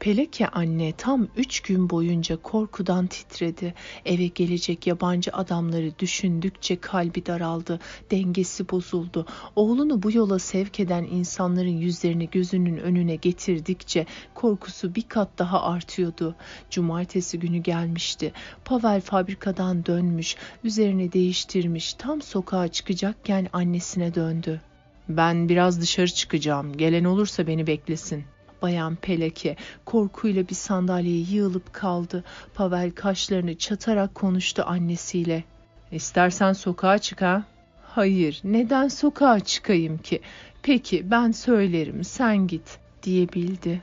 Peleke anne tam üç gün boyunca korkudan titredi. Eve gelecek yabancı adamları düşündükçe kalbi daraldı, dengesi bozuldu. Oğlunu bu yola sevk eden insanların yüzlerini gözünün önüne getirdikçe korkusu bir kat daha artıyordu. Cumartesi günü gelmişti. Pavel fabrikadan dönmüş, üzerini değiştirmiş, tam sokağa çıkacakken annesine döndü. Ben biraz dışarı çıkacağım. Gelen olursa beni beklesin.'' Bayan Peleke korkuyla bir sandalyeye yığılıp kaldı. Pavel kaşlarını çatarak konuştu annesiyle. İstersen sokağa çık ha. Hayır, neden sokağa çıkayım ki? Peki ben söylerim, sen git diyebildi.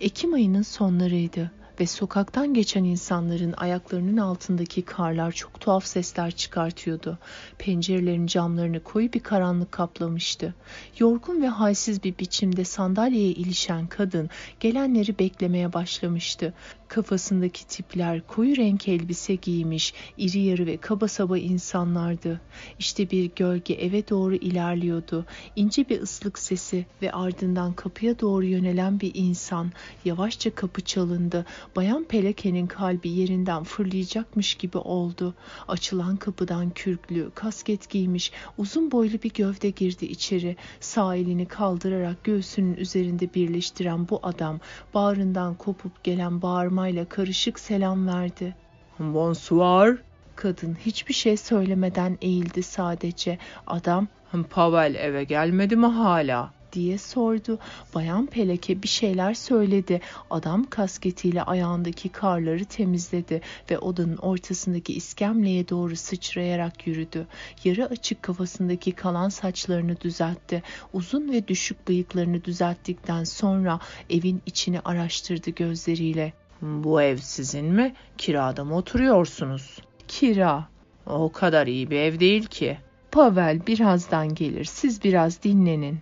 Ekim ayının sonlarıydı ve sokaktan geçen insanların ayaklarının altındaki karlar çok tuhaf sesler çıkartıyordu. Pencerelerin camlarını koyu bir karanlık kaplamıştı. Yorgun ve halsiz bir biçimde sandalyeye ilişen kadın gelenleri beklemeye başlamıştı. Kafasındaki tipler koyu renk elbise giymiş, iri yarı ve kaba saba insanlardı. İşte bir gölge eve doğru ilerliyordu. İnce bir ıslık sesi ve ardından kapıya doğru yönelen bir insan. Yavaşça kapı çalındı. Bayan Peleke'nin kalbi yerinden fırlayacakmış gibi oldu. Açılan kapıdan kürklü, kasket giymiş, uzun boylu bir gövde girdi içeri. Sağ elini kaldırarak göğsünün üzerinde birleştiren bu adam bağrından kopup gelen bağırmayla karışık selam verdi. Bonsoir. Kadın hiçbir şey söylemeden eğildi sadece. Adam Pavel eve gelmedi mi hala? Diye sordu. Bayan Peleke bir şeyler söyledi. Adam kasketiyle ayağındaki karları temizledi ve odanın ortasındaki iskemleye doğru sıçrayarak yürüdü. Yarı açık kafasındaki kalan saçlarını düzeltti. Uzun ve düşük bıyıklarını düzelttikten sonra evin içini araştırdı gözleriyle. Bu ev sizin mi? Kirada mı oturuyorsunuz? Kira. O kadar iyi bir ev değil ki. Pavel birazdan gelir. Siz biraz dinlenin.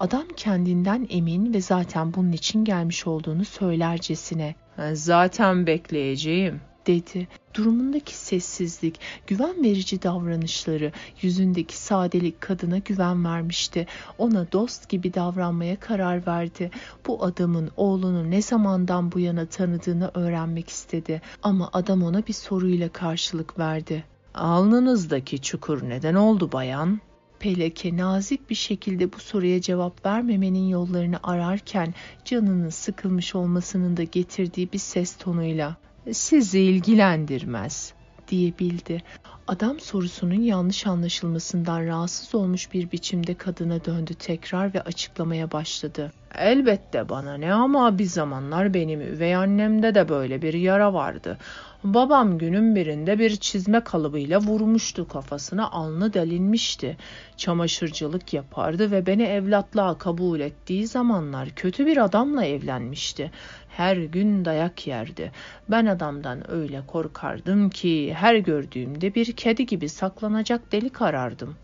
Adam kendinden emin ve zaten bunun için gelmiş olduğunu söylercesine. Zaten bekleyeceğim. dedi. Durumundaki sessizlik, güven verici davranışları, yüzündeki sadelik kadına güven vermişti. Ona dost gibi davranmaya karar verdi. Bu adamın oğlunu ne zamandan bu yana tanıdığını öğrenmek istedi. Ama adam ona bir soruyla karşılık verdi. Alnınızdaki çukur neden oldu bayan? Peleke nazik bir şekilde bu soruya cevap vermemenin yollarını ararken canının sıkılmış olmasının da getirdiği bir ses tonuyla sizi ilgilendirmez diyebildi. Adam sorusunun yanlış anlaşılmasından rahatsız olmuş bir biçimde kadına döndü tekrar ve açıklamaya başladı. Elbette bana ne ama bir zamanlar benim üvey annemde de böyle bir yara vardı. Babam günün birinde bir çizme kalıbıyla vurmuştu kafasına alnı delinmişti. Çamaşırcılık yapardı ve beni evlatlığa kabul ettiği zamanlar kötü bir adamla evlenmişti. Her gün dayak yerdi. Ben adamdan öyle korkardım ki her gördüğümde bir kedi gibi saklanacak delik arardım.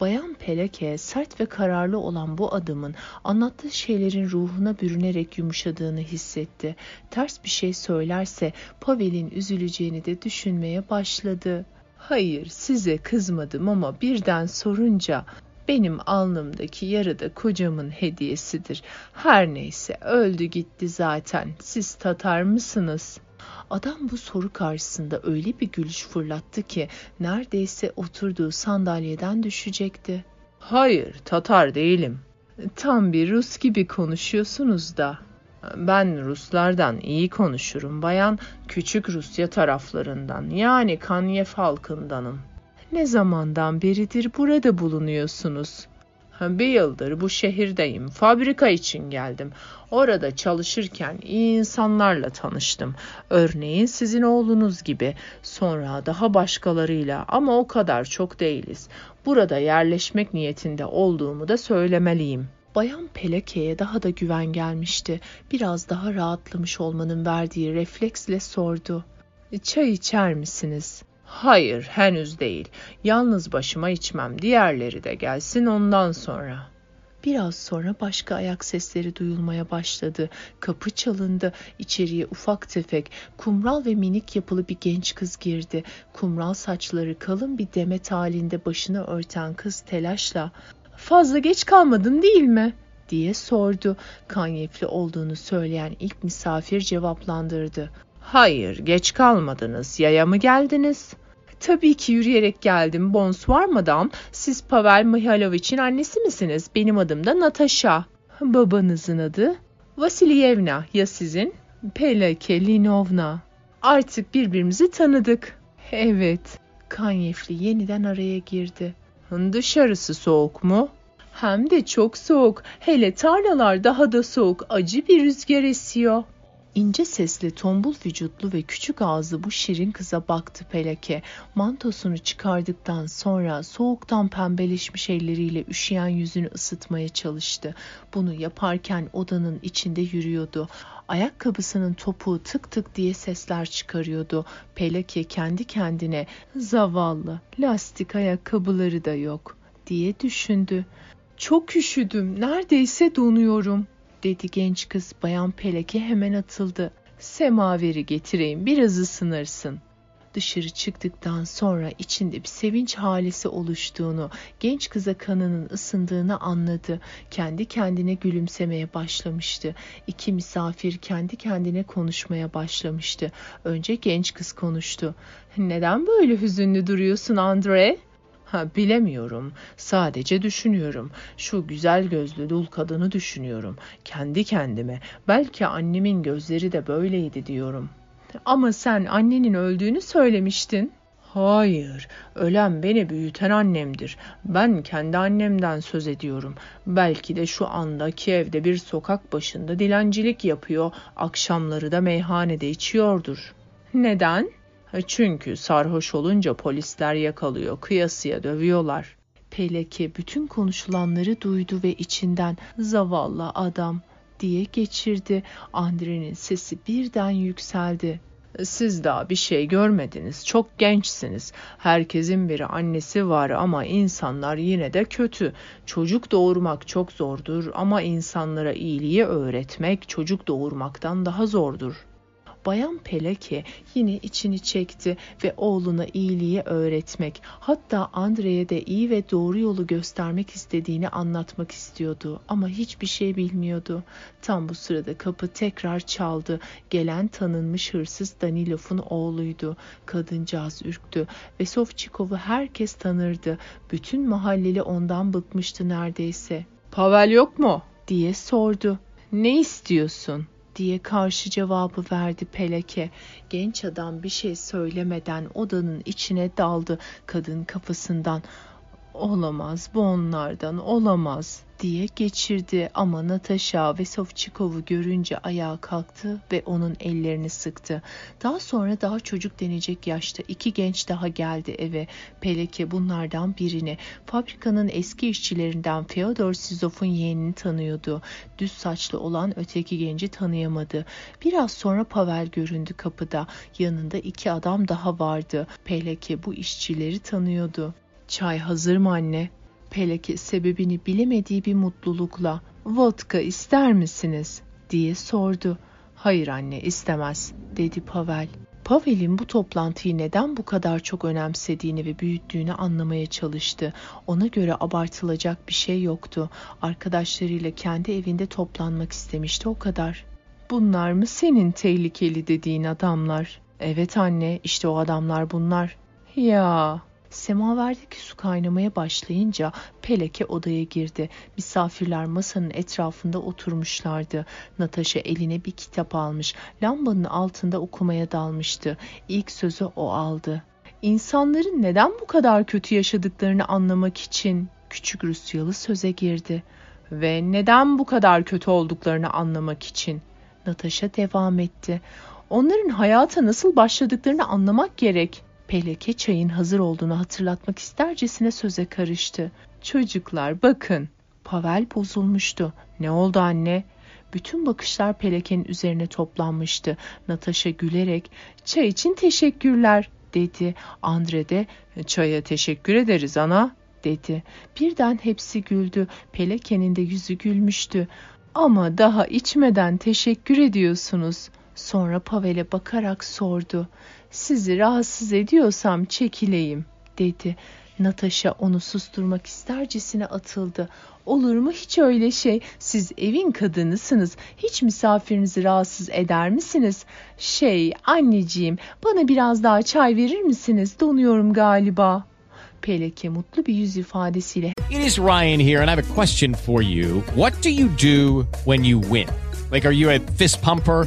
Bayan Peleke sert ve kararlı olan bu adamın anlattığı şeylerin ruhuna bürünerek yumuşadığını hissetti. Ters bir şey söylerse Pavel'in üzüleceğini de düşünmeye başladı. Hayır size kızmadım ama birden sorunca benim alnımdaki yarı da kocamın hediyesidir. Her neyse öldü gitti zaten. Siz Tatar mısınız?'' Adam bu soru karşısında öyle bir gülüş fırlattı ki neredeyse oturduğu sandalyeden düşecekti. Hayır, Tatar değilim. Tam bir Rus gibi konuşuyorsunuz da. Ben Ruslardan iyi konuşurum bayan, küçük Rusya taraflarından yani Kanyev halkındanım. Ne zamandan beridir burada bulunuyorsunuz? Bir yıldır bu şehirdeyim. Fabrika için geldim. Orada çalışırken iyi insanlarla tanıştım. Örneğin sizin oğlunuz gibi. Sonra daha başkalarıyla ama o kadar çok değiliz. Burada yerleşmek niyetinde olduğumu da söylemeliyim. Bayan Peleke'ye daha da güven gelmişti. Biraz daha rahatlamış olmanın verdiği refleksle sordu. Çay içer misiniz? Hayır, henüz değil. Yalnız başıma içmem. Diğerleri de gelsin ondan sonra. Biraz sonra başka ayak sesleri duyulmaya başladı. Kapı çalındı. İçeriye ufak tefek, kumral ve minik yapılı bir genç kız girdi. Kumral saçları kalın bir demet halinde başını örten kız telaşla ''Fazla geç kalmadın değil mi?'' diye sordu. Kanyefli olduğunu söyleyen ilk misafir cevaplandırdı. Hayır, geç kalmadınız. Yaya mı geldiniz? Tabii ki yürüyerek geldim. Bonsoir madam. Siz Pavel Mihailovich'in annesi misiniz? Benim adım da Natasha. Babanızın adı? Vasilyevna. Ya sizin? Pelake Linovna. Artık birbirimizi tanıdık. Evet. Kanyefli yeniden araya girdi. Dışarısı soğuk mu? Hem de çok soğuk. Hele tarlalar daha da soğuk. Acı bir rüzgar esiyor. İnce sesli, tombul vücutlu ve küçük ağızlı bu şirin kıza baktı Pelake. Mantosunu çıkardıktan sonra soğuktan pembeleşmiş elleriyle üşüyen yüzünü ısıtmaya çalıştı. Bunu yaparken odanın içinde yürüyordu. Ayakkabısının topuğu tık tık diye sesler çıkarıyordu. Pelake kendi kendine zavallı lastik ayakkabıları da yok diye düşündü. Çok üşüdüm, neredeyse donuyorum dedi genç kız bayan Peleke hemen atıldı. Semaveri getireyim biraz ısınırsın. Dışarı çıktıktan sonra içinde bir sevinç halisi oluştuğunu, genç kıza kanının ısındığını anladı. Kendi kendine gülümsemeye başlamıştı. İki misafir kendi kendine konuşmaya başlamıştı. Önce genç kız konuştu. Neden böyle hüzünlü duruyorsun Andre? Ha, bilemiyorum. Sadece düşünüyorum. Şu güzel gözlü dul kadını düşünüyorum. Kendi kendime. Belki annemin gözleri de böyleydi diyorum. Ama sen annenin öldüğünü söylemiştin. Hayır, ölen beni büyüten annemdir. Ben kendi annemden söz ediyorum. Belki de şu andaki evde bir sokak başında dilencilik yapıyor, akşamları da meyhanede içiyordur. Neden? Çünkü sarhoş olunca polisler yakalıyor, kıyasıya dövüyorlar. Peleke bütün konuşulanları duydu ve içinden zavallı adam diye geçirdi. Andre'nin sesi birden yükseldi. Siz daha bir şey görmediniz. Çok gençsiniz. Herkesin bir annesi var ama insanlar yine de kötü. Çocuk doğurmak çok zordur ama insanlara iyiliği öğretmek çocuk doğurmaktan daha zordur. Bayan Pelake yine içini çekti ve oğluna iyiliği öğretmek, hatta Andre'ye de iyi ve doğru yolu göstermek istediğini anlatmak istiyordu ama hiçbir şey bilmiyordu. Tam bu sırada kapı tekrar çaldı. Gelen tanınmış hırsız Danilov'un oğluydu. Kadıncağız ürktü ve Sovçikov'u herkes tanırdı. Bütün mahalleli ondan bıkmıştı neredeyse. Pavel yok mu? diye sordu. Ne istiyorsun? Diye karşı cevabı verdi Peleke. Genç adam bir şey söylemeden odanın içine daldı kadın kafasından. Olamaz bu onlardan olamaz diye geçirdi ama Natasha ve Sovçikov'u görünce ayağa kalktı ve onun ellerini sıktı. Daha sonra daha çocuk denecek yaşta iki genç daha geldi eve. Peleke bunlardan birini fabrikanın eski işçilerinden Feodor Sizov'un yeğenini tanıyordu. Düz saçlı olan öteki genci tanıyamadı. Biraz sonra Pavel göründü kapıda. Yanında iki adam daha vardı. Peleke bu işçileri tanıyordu. Çay hazır mı anne? Peleke sebebini bilemediği bir mutlulukla vodka ister misiniz diye sordu. Hayır anne istemez dedi Pavel. Pavel'in bu toplantıyı neden bu kadar çok önemsediğini ve büyüttüğünü anlamaya çalıştı. Ona göre abartılacak bir şey yoktu. Arkadaşlarıyla kendi evinde toplanmak istemişti o kadar. Bunlar mı senin tehlikeli dediğin adamlar? Evet anne işte o adamlar bunlar. Ya Semaverdeki su kaynamaya başlayınca Peleke odaya girdi. Misafirler masanın etrafında oturmuşlardı. Natasha eline bir kitap almış. Lambanın altında okumaya dalmıştı. İlk sözü o aldı. İnsanların neden bu kadar kötü yaşadıklarını anlamak için küçük Rusyalı söze girdi. Ve neden bu kadar kötü olduklarını anlamak için Natasha devam etti. Onların hayata nasıl başladıklarını anlamak gerek. Peleke çayın hazır olduğunu hatırlatmak istercesine söze karıştı. Çocuklar bakın. Pavel bozulmuştu. Ne oldu anne? Bütün bakışlar Peleke'nin üzerine toplanmıştı. Natasha gülerek çay için teşekkürler dedi. Andre de çaya teşekkür ederiz ana dedi. Birden hepsi güldü. Peleke'nin de yüzü gülmüştü. Ama daha içmeden teşekkür ediyorsunuz. Sonra Pavel'e bakarak sordu. Sizi rahatsız ediyorsam çekileyim dedi. Natasha onu susturmak istercesine atıldı. Olur mu hiç öyle şey? Siz evin kadınısınız. Hiç misafirinizi rahatsız eder misiniz? Şey, anneciğim, bana biraz daha çay verir misiniz? Donuyorum galiba. Peleke mutlu bir yüz ifadesiyle. It is Ryan here and I have a question for you. What do you do when you win? Like are you a fist pumper?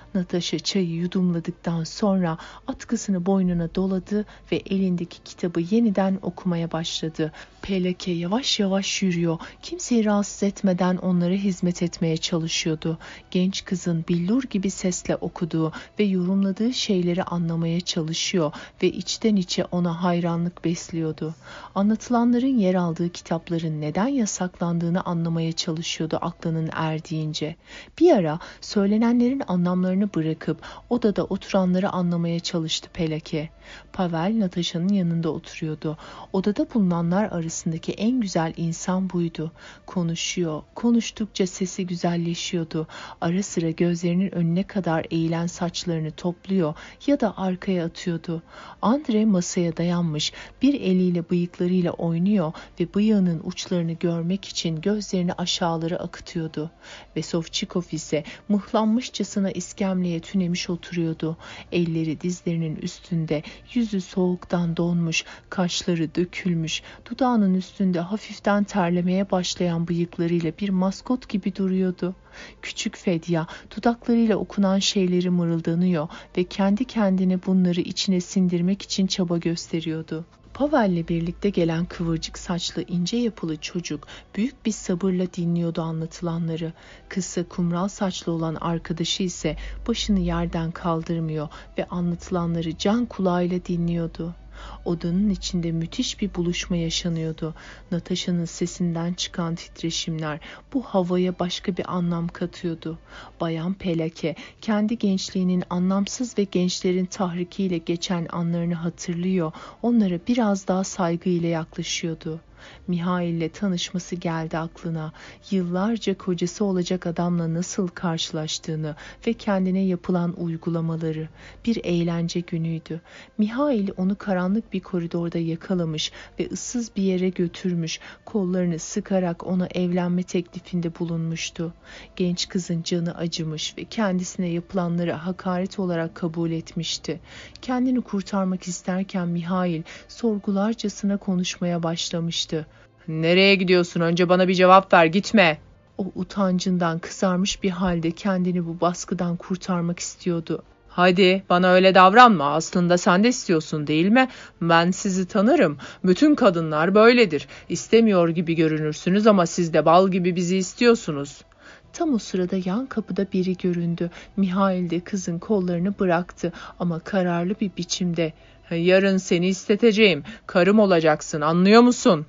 Natasha çayı yudumladıktan sonra atkısını boynuna doladı ve elindeki kitabı yeniden okumaya başladı. Peleke yavaş yavaş yürüyor. Kimseyi rahatsız etmeden onlara hizmet etmeye çalışıyordu. Genç kızın billur gibi sesle okuduğu ve yorumladığı şeyleri anlamaya çalışıyor ve içten içe ona hayranlık besliyordu. Anlatılanların yer aldığı kitapların neden yasaklandığını anlamaya çalışıyordu aklının erdiğince. Bir ara söylenenlerin anlamlarını bırakıp odada oturanları anlamaya çalıştı Pelake. Pavel Natasha'nın yanında oturuyordu. Odada bulunanlar arasındaki en güzel insan buydu. Konuşuyor, konuştukça sesi güzelleşiyordu. Ara sıra gözlerinin önüne kadar eğilen saçlarını topluyor ya da arkaya atıyordu. Andre masaya dayanmış, bir eliyle bıyıklarıyla oynuyor ve bıyığının uçlarını görmek için gözlerini aşağılara akıtıyordu. Ve Sovçikov ise mıhlanmışçasına iskemleye tünemiş oturuyordu. Elleri dizlerinin üstünde, yüzü soğuktan donmuş, kaşları dökülmüş, dudağının üstünde hafiften terlemeye başlayan bıyıklarıyla bir maskot gibi duruyordu. Küçük Fedya dudaklarıyla okunan şeyleri mırıldanıyor ve kendi kendine bunları içine sindirmek için çaba gösteriyordu. Pavel'le birlikte gelen kıvırcık saçlı ince yapılı çocuk büyük bir sabırla dinliyordu anlatılanları. Kısa kumral saçlı olan arkadaşı ise başını yerden kaldırmıyor ve anlatılanları can kulağıyla dinliyordu. Odanın içinde müthiş bir buluşma yaşanıyordu. Natasha'nın sesinden çıkan titreşimler bu havaya başka bir anlam katıyordu. Bayan Pelake kendi gençliğinin anlamsız ve gençlerin tahrikiyle geçen anlarını hatırlıyor, onlara biraz daha saygıyla yaklaşıyordu. Mihail ile tanışması geldi aklına. Yıllarca kocası olacak adamla nasıl karşılaştığını ve kendine yapılan uygulamaları. Bir eğlence günüydü. Mihail onu karanlık bir koridorda yakalamış ve ıssız bir yere götürmüş. Kollarını sıkarak ona evlenme teklifinde bulunmuştu. Genç kızın canı acımış ve kendisine yapılanları hakaret olarak kabul etmişti. Kendini kurtarmak isterken Mihail sorgularcasına konuşmaya başlamıştı. Nereye gidiyorsun? Önce bana bir cevap ver. Gitme. O utancından kızarmış bir halde kendini bu baskıdan kurtarmak istiyordu. Hadi bana öyle davranma. Aslında sen de istiyorsun değil mi? Ben sizi tanırım. Bütün kadınlar böyledir. İstemiyor gibi görünürsünüz ama siz de bal gibi bizi istiyorsunuz. Tam o sırada yan kapıda biri göründü. Mihail de kızın kollarını bıraktı ama kararlı bir biçimde. Yarın seni isteteceğim. Karım olacaksın anlıyor musun?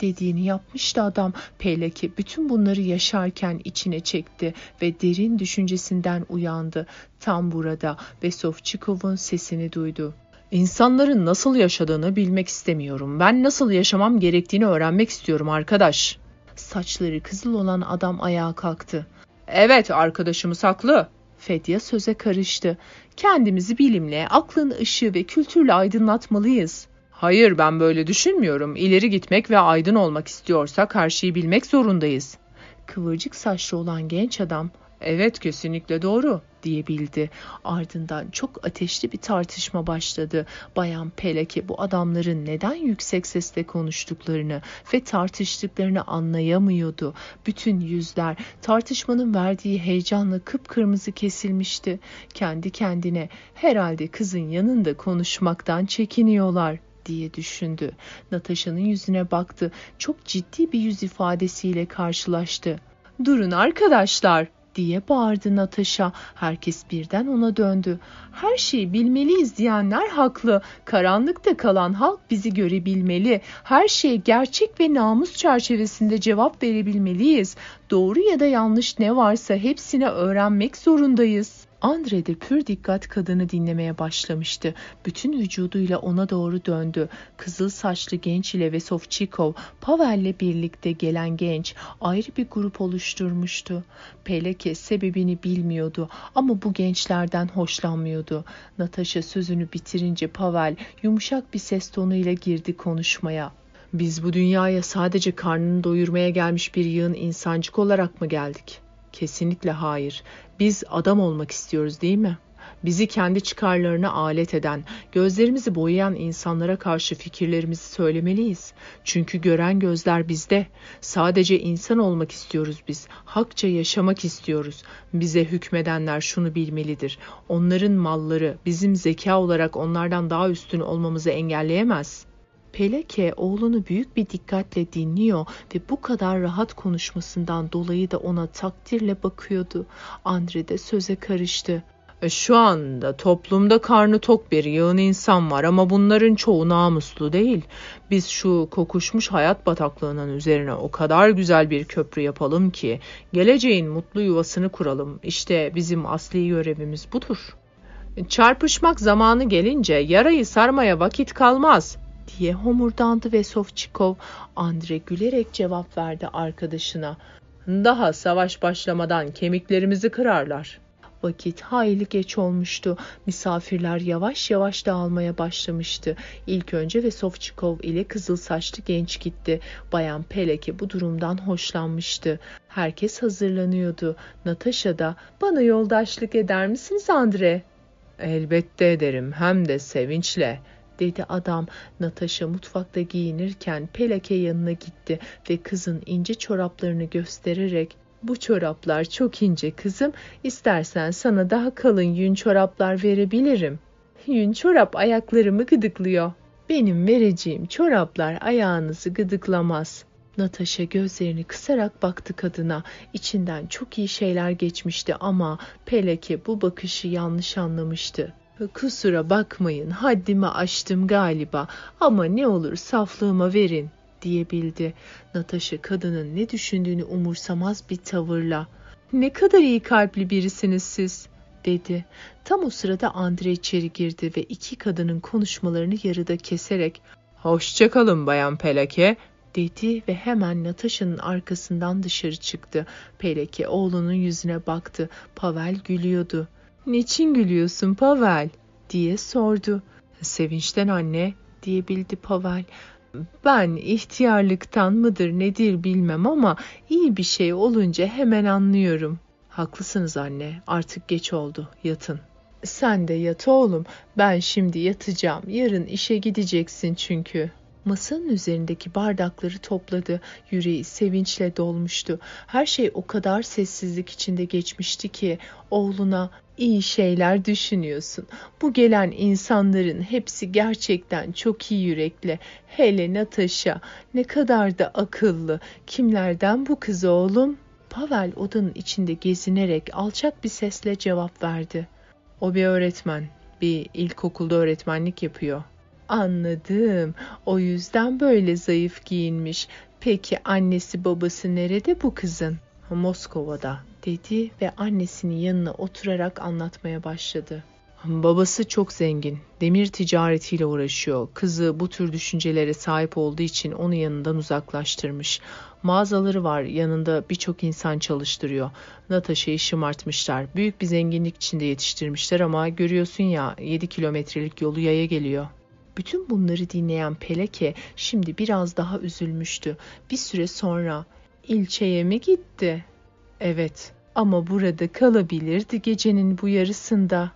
Dediğini yapmıştı adam. Peyleki bütün bunları yaşarken içine çekti ve derin düşüncesinden uyandı. Tam burada Vesovçikov'un sesini duydu. İnsanların nasıl yaşadığını bilmek istemiyorum. Ben nasıl yaşamam gerektiğini öğrenmek istiyorum arkadaş. Saçları kızıl olan adam ayağa kalktı. Evet arkadaşımız haklı. Fedya söze karıştı. Kendimizi bilimle, aklın ışığı ve kültürle aydınlatmalıyız. Hayır ben böyle düşünmüyorum. İleri gitmek ve aydın olmak istiyorsak her şeyi bilmek zorundayız. Kıvırcık saçlı olan genç adam Evet kesinlikle doğru diyebildi. Ardından çok ateşli bir tartışma başladı. Bayan Peleke bu adamların neden yüksek sesle konuştuklarını ve tartıştıklarını anlayamıyordu. Bütün yüzler tartışmanın verdiği heyecanla kıpkırmızı kesilmişti. Kendi kendine herhalde kızın yanında konuşmaktan çekiniyorlar diye düşündü. Natasha'nın yüzüne baktı. Çok ciddi bir yüz ifadesiyle karşılaştı. Durun arkadaşlar diye bağırdı Natasha. Herkes birden ona döndü. Her şeyi bilmeliyiz diyenler haklı. Karanlıkta kalan halk bizi görebilmeli. Her şeye gerçek ve namus çerçevesinde cevap verebilmeliyiz. Doğru ya da yanlış ne varsa hepsini öğrenmek zorundayız. Andre de pür dikkat kadını dinlemeye başlamıştı. Bütün vücuduyla ona doğru döndü. Kızıl saçlı genç ile Vesovçikov, Pavel'le birlikte gelen genç ayrı bir grup oluşturmuştu. Peleke sebebini bilmiyordu ama bu gençlerden hoşlanmıyordu. Natasha sözünü bitirince Pavel yumuşak bir ses tonuyla girdi konuşmaya. Biz bu dünyaya sadece karnını doyurmaya gelmiş bir yığın insancık olarak mı geldik? Kesinlikle hayır. Biz adam olmak istiyoruz değil mi? Bizi kendi çıkarlarına alet eden, gözlerimizi boyayan insanlara karşı fikirlerimizi söylemeliyiz. Çünkü gören gözler bizde. Sadece insan olmak istiyoruz biz. Hakça yaşamak istiyoruz. Bize hükmedenler şunu bilmelidir. Onların malları bizim zeka olarak onlardan daha üstün olmamızı engelleyemez.'' Peleke oğlunu büyük bir dikkatle dinliyor ve bu kadar rahat konuşmasından dolayı da ona takdirle bakıyordu. Andre de söze karıştı. E, şu anda toplumda karnı tok bir yığın insan var ama bunların çoğu namuslu değil. Biz şu kokuşmuş hayat bataklığının üzerine o kadar güzel bir köprü yapalım ki geleceğin mutlu yuvasını kuralım. İşte bizim asli görevimiz budur. Çarpışmak zamanı gelince yarayı sarmaya vakit kalmaz diye homurdandı ve Sovçikov. Andre gülerek cevap verdi arkadaşına. Daha savaş başlamadan kemiklerimizi kırarlar. Vakit hayli geç olmuştu. Misafirler yavaş yavaş dağılmaya başlamıştı. İlk önce Vesovçikov ile kızıl saçlı genç gitti. Bayan Peleke bu durumdan hoşlanmıştı. Herkes hazırlanıyordu. Natasha da bana yoldaşlık eder misiniz Andre? Elbette ederim hem de sevinçle dedi adam. Natasha mutfakta giyinirken Pelake yanına gitti ve kızın ince çoraplarını göstererek bu çoraplar çok ince kızım. İstersen sana daha kalın yün çoraplar verebilirim. Yün çorap ayaklarımı gıdıklıyor Benim vereceğim çoraplar ayağınızı gıdıklamaz. Natasha gözlerini kısarak baktı kadına. İçinden çok iyi şeyler geçmişti ama Peleke bu bakışı yanlış anlamıştı. Kusura bakmayın haddimi aştım galiba ama ne olur saflığıma verin diyebildi. Natasha kadının ne düşündüğünü umursamaz bir tavırla. Ne kadar iyi kalpli birisiniz siz dedi. Tam o sırada Andre içeri girdi ve iki kadının konuşmalarını yarıda keserek Hoşçakalın Bayan Pelake dedi ve hemen Natasha'nın arkasından dışarı çıktı. Peleke oğlunun yüzüne baktı. Pavel gülüyordu. Niçin gülüyorsun Pavel? diye sordu. Sevinçten anne diyebildi Pavel. Ben ihtiyarlıktan mıdır nedir bilmem ama iyi bir şey olunca hemen anlıyorum. Haklısınız anne artık geç oldu yatın. Sen de yat oğlum ben şimdi yatacağım yarın işe gideceksin çünkü. Masanın üzerindeki bardakları topladı. Yüreği sevinçle dolmuştu. Her şey o kadar sessizlik içinde geçmişti ki oğluna iyi şeyler düşünüyorsun. Bu gelen insanların hepsi gerçekten çok iyi yürekli. Hele Natasha ne kadar da akıllı. Kimlerden bu kız oğlum? Pavel odanın içinde gezinerek alçak bir sesle cevap verdi. O bir öğretmen. Bir ilkokulda öğretmenlik yapıyor. Anladım. O yüzden böyle zayıf giyinmiş. Peki annesi babası nerede bu kızın? Moskova'da dedi ve annesinin yanına oturarak anlatmaya başladı. Babası çok zengin. Demir ticaretiyle uğraşıyor. Kızı bu tür düşüncelere sahip olduğu için onu yanından uzaklaştırmış. Mağazaları var. Yanında birçok insan çalıştırıyor. Natasha'yı şımartmışlar. Büyük bir zenginlik içinde yetiştirmişler ama görüyorsun ya 7 kilometrelik yolu yaya geliyor. Bütün bunları dinleyen Peleke şimdi biraz daha üzülmüştü. Bir süre sonra ilçeye mi gitti? Evet ama burada kalabilirdi gecenin bu yarısında.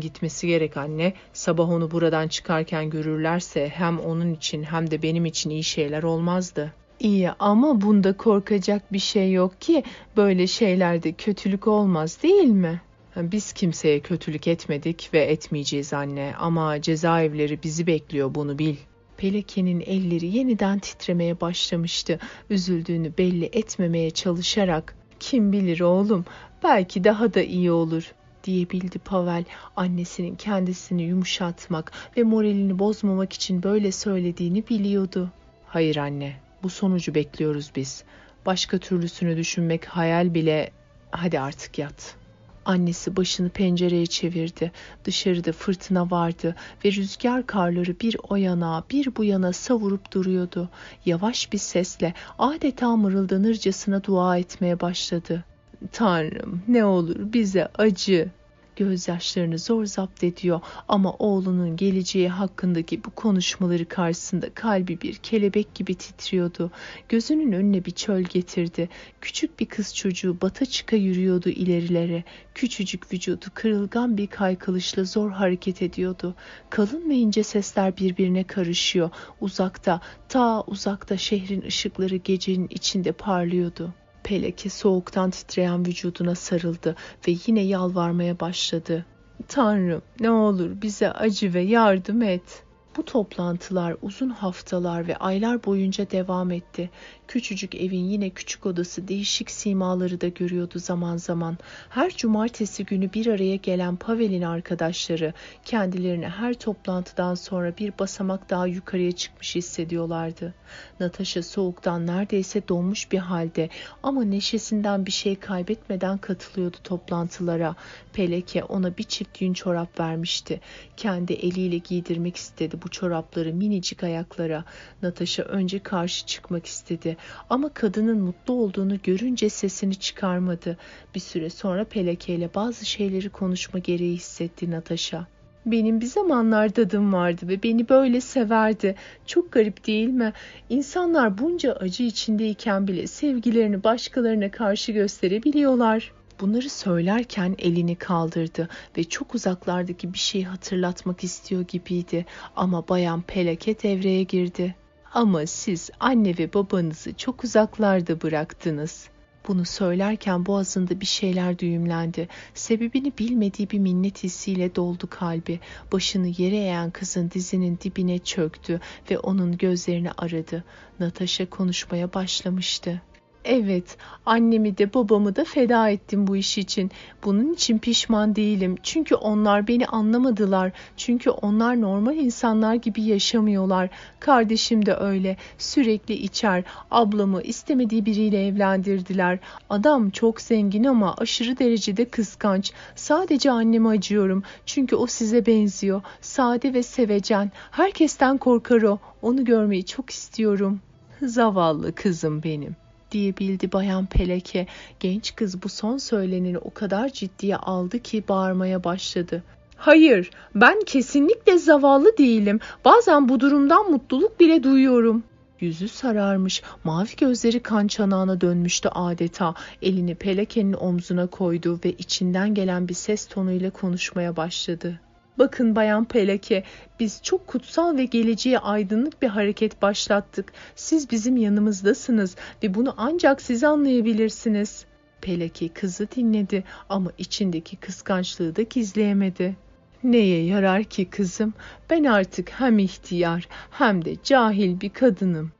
Gitmesi gerek anne. Sabah onu buradan çıkarken görürlerse hem onun için hem de benim için iyi şeyler olmazdı. İyi ama bunda korkacak bir şey yok ki. Böyle şeylerde kötülük olmaz değil mi? Biz kimseye kötülük etmedik ve etmeyeceğiz anne ama cezaevleri bizi bekliyor bunu bil. Peleke'nin elleri yeniden titremeye başlamıştı. Üzüldüğünü belli etmemeye çalışarak kim bilir oğlum belki daha da iyi olur diyebildi Pavel. Annesinin kendisini yumuşatmak ve moralini bozmamak için böyle söylediğini biliyordu. Hayır anne, bu sonucu bekliyoruz biz. Başka türlüsünü düşünmek hayal bile... Hadi artık yat.'' Annesi başını pencereye çevirdi. Dışarıda fırtına vardı ve rüzgar karları bir o yana bir bu yana savurup duruyordu. Yavaş bir sesle adeta mırıldanırcasına dua etmeye başladı. Tanrım ne olur bize acı gözyaşlarını zor zapt ediyor ama oğlunun geleceği hakkındaki bu konuşmaları karşısında kalbi bir kelebek gibi titriyordu. Gözünün önüne bir çöl getirdi. Küçük bir kız çocuğu bata çıka yürüyordu ilerilere. Küçücük vücudu kırılgan bir kaykılışla zor hareket ediyordu. Kalın ve ince sesler birbirine karışıyor. Uzakta, ta uzakta şehrin ışıkları gecenin içinde parlıyordu. Peleke soğuktan titreyen vücuduna sarıldı ve yine yalvarmaya başladı. Tanrım ne olur bize acı ve yardım et. Bu toplantılar uzun haftalar ve aylar boyunca devam etti. Küçücük evin yine küçük odası değişik simaları da görüyordu zaman zaman. Her cumartesi günü bir araya gelen Pavel'in arkadaşları kendilerini her toplantıdan sonra bir basamak daha yukarıya çıkmış hissediyorlardı. Natasha soğuktan neredeyse donmuş bir halde ama neşesinden bir şey kaybetmeden katılıyordu toplantılara. Peleke ona bir çift yün çorap vermişti. Kendi eliyle giydirmek istedi bu çorapları minicik ayaklara. Natasha önce karşı çıkmak istedi ama kadının mutlu olduğunu görünce sesini çıkarmadı. Bir süre sonra Peleke ile bazı şeyleri konuşma gereği hissetti Natasha. Benim bir zamanlar dadım vardı ve beni böyle severdi. Çok garip değil mi? İnsanlar bunca acı içindeyken bile sevgilerini başkalarına karşı gösterebiliyorlar. Bunları söylerken elini kaldırdı ve çok uzaklardaki bir şeyi hatırlatmak istiyor gibiydi ama bayan Pelake devreye girdi. Ama siz anne ve babanızı çok uzaklarda bıraktınız. Bunu söylerken boğazında bir şeyler düğümlendi. Sebebini bilmediği bir minnet hissiyle doldu kalbi. Başını yere eğen kızın dizinin dibine çöktü ve onun gözlerini aradı. Natasha konuşmaya başlamıştı. Evet, annemi de babamı da feda ettim bu iş için. Bunun için pişman değilim. Çünkü onlar beni anlamadılar. Çünkü onlar normal insanlar gibi yaşamıyorlar. Kardeşim de öyle. Sürekli içer. Ablamı istemediği biriyle evlendirdiler. Adam çok zengin ama aşırı derecede kıskanç. Sadece anneme acıyorum. Çünkü o size benziyor. Sade ve sevecen. Herkesten korkar o. Onu görmeyi çok istiyorum. Zavallı kızım benim diyebildi Bayan Peleke. Genç kız bu son söyleneni o kadar ciddiye aldı ki bağırmaya başladı. Hayır, ben kesinlikle zavallı değilim. Bazen bu durumdan mutluluk bile duyuyorum. Yüzü sararmış, mavi gözleri kan çanağına dönmüştü adeta. Elini Peleke'nin omzuna koydu ve içinden gelen bir ses tonuyla konuşmaya başladı. Bakın Bayan Peleke, biz çok kutsal ve geleceğe aydınlık bir hareket başlattık. Siz bizim yanımızdasınız ve bunu ancak siz anlayabilirsiniz. Peleke kızı dinledi ama içindeki kıskançlığı da gizleyemedi. Neye yarar ki kızım? Ben artık hem ihtiyar hem de cahil bir kadınım.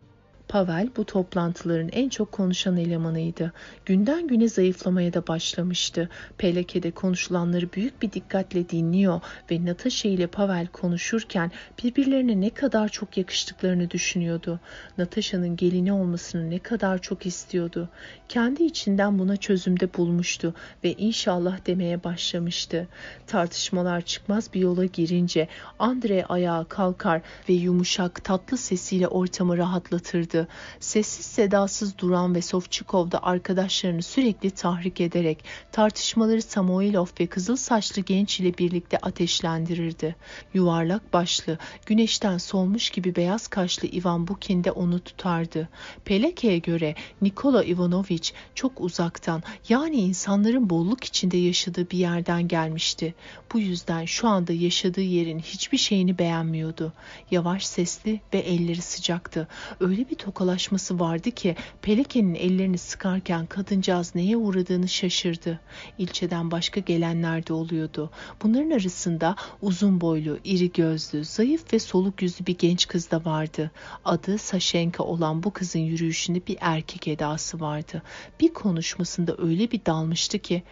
Pavel bu toplantıların en çok konuşan elemanıydı. Günden güne zayıflamaya da başlamıştı. Peleke'de konuşulanları büyük bir dikkatle dinliyor ve Natasha ile Pavel konuşurken birbirlerine ne kadar çok yakıştıklarını düşünüyordu. Natasha'nın gelini olmasını ne kadar çok istiyordu. Kendi içinden buna çözümde bulmuştu ve inşallah demeye başlamıştı. Tartışmalar çıkmaz bir yola girince Andre ayağa kalkar ve yumuşak tatlı sesiyle ortamı rahatlatırdı. Sessiz sedasız duran ve Sovçikov da arkadaşlarını sürekli tahrik ederek tartışmaları Samoilov ve kızıl saçlı genç ile birlikte ateşlendirirdi. Yuvarlak başlı, güneşten solmuş gibi beyaz kaşlı Ivan Bukin de onu tutardı. Peleke'ye göre Nikola Ivanoviç çok uzaktan yani insanların bolluk içinde yaşadığı bir yerden gelmişti. Bu yüzden şu anda yaşadığı yerin hiçbir şeyini beğenmiyordu. Yavaş sesli ve elleri sıcaktı. Öyle bir tokalaşması vardı ki Peleke'nin ellerini sıkarken kadıncağız neye uğradığını şaşırdı. İlçeden başka gelenler de oluyordu. Bunların arasında uzun boylu, iri gözlü, zayıf ve soluk yüzlü bir genç kız da vardı. Adı Saşenka olan bu kızın yürüyüşünde bir erkek edası vardı. Bir konuşmasında öyle bir dalmıştı ki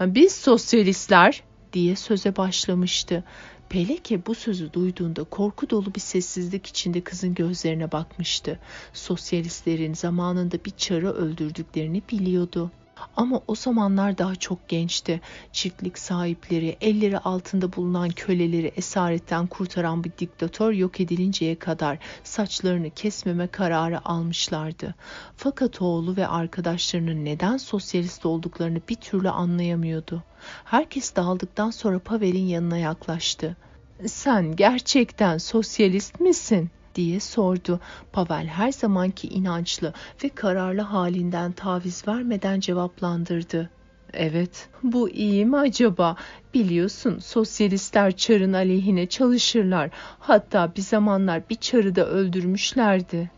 biz sosyalistler diye söze başlamıştı. Peleke bu sözü duyduğunda korku dolu bir sessizlik içinde kızın gözlerine bakmıştı. Sosyalistlerin zamanında bir çarı öldürdüklerini biliyordu. Ama o zamanlar daha çok gençti. Çiftlik sahipleri, elleri altında bulunan köleleri esaretten kurtaran bir diktatör yok edilinceye kadar saçlarını kesmeme kararı almışlardı. Fakat oğlu ve arkadaşlarının neden sosyalist olduklarını bir türlü anlayamıyordu. Herkes dağıldıktan sonra Pavel'in yanına yaklaştı. Sen gerçekten sosyalist misin? Diye sordu. Pavel her zamanki inançlı ve kararlı halinden taviz vermeden cevaplandırdı. Evet, bu iyi mi acaba? Biliyorsun sosyalistler çarın aleyhine çalışırlar. Hatta bir zamanlar bir çarı da öldürmüşlerdi.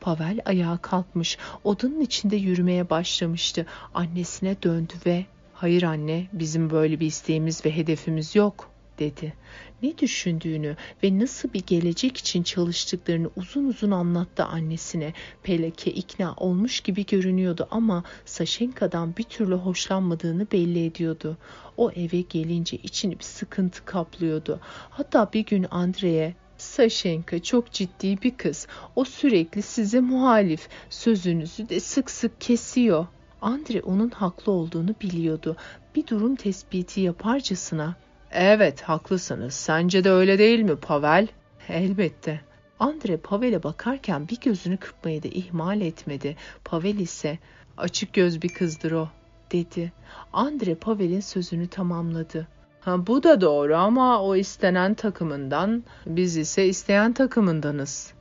Pavel ayağa kalkmış, odanın içinde yürümeye başlamıştı. Annesine döndü ve "Hayır anne, bizim böyle bir isteğimiz ve hedefimiz yok." Dedi. Ne düşündüğünü ve nasıl bir gelecek için çalıştıklarını uzun uzun anlattı annesine. Peleke ikna olmuş gibi görünüyordu ama Saşenka'dan bir türlü hoşlanmadığını belli ediyordu. O eve gelince içini bir sıkıntı kaplıyordu. Hatta bir gün Andre'ye Saşenka çok ciddi bir kız. O sürekli size muhalif. Sözünüzü de sık sık kesiyor. Andre onun haklı olduğunu biliyordu. Bir durum tespiti yaparcasına Evet, haklısınız. Sence de öyle değil mi Pavel? Elbette. Andre Pavel'e bakarken bir gözünü kırpmayı da ihmal etmedi. Pavel ise açık göz bir kızdır o dedi. Andre Pavel'in sözünü tamamladı. Ha, bu da doğru ama o istenen takımından, biz ise isteyen takımındanız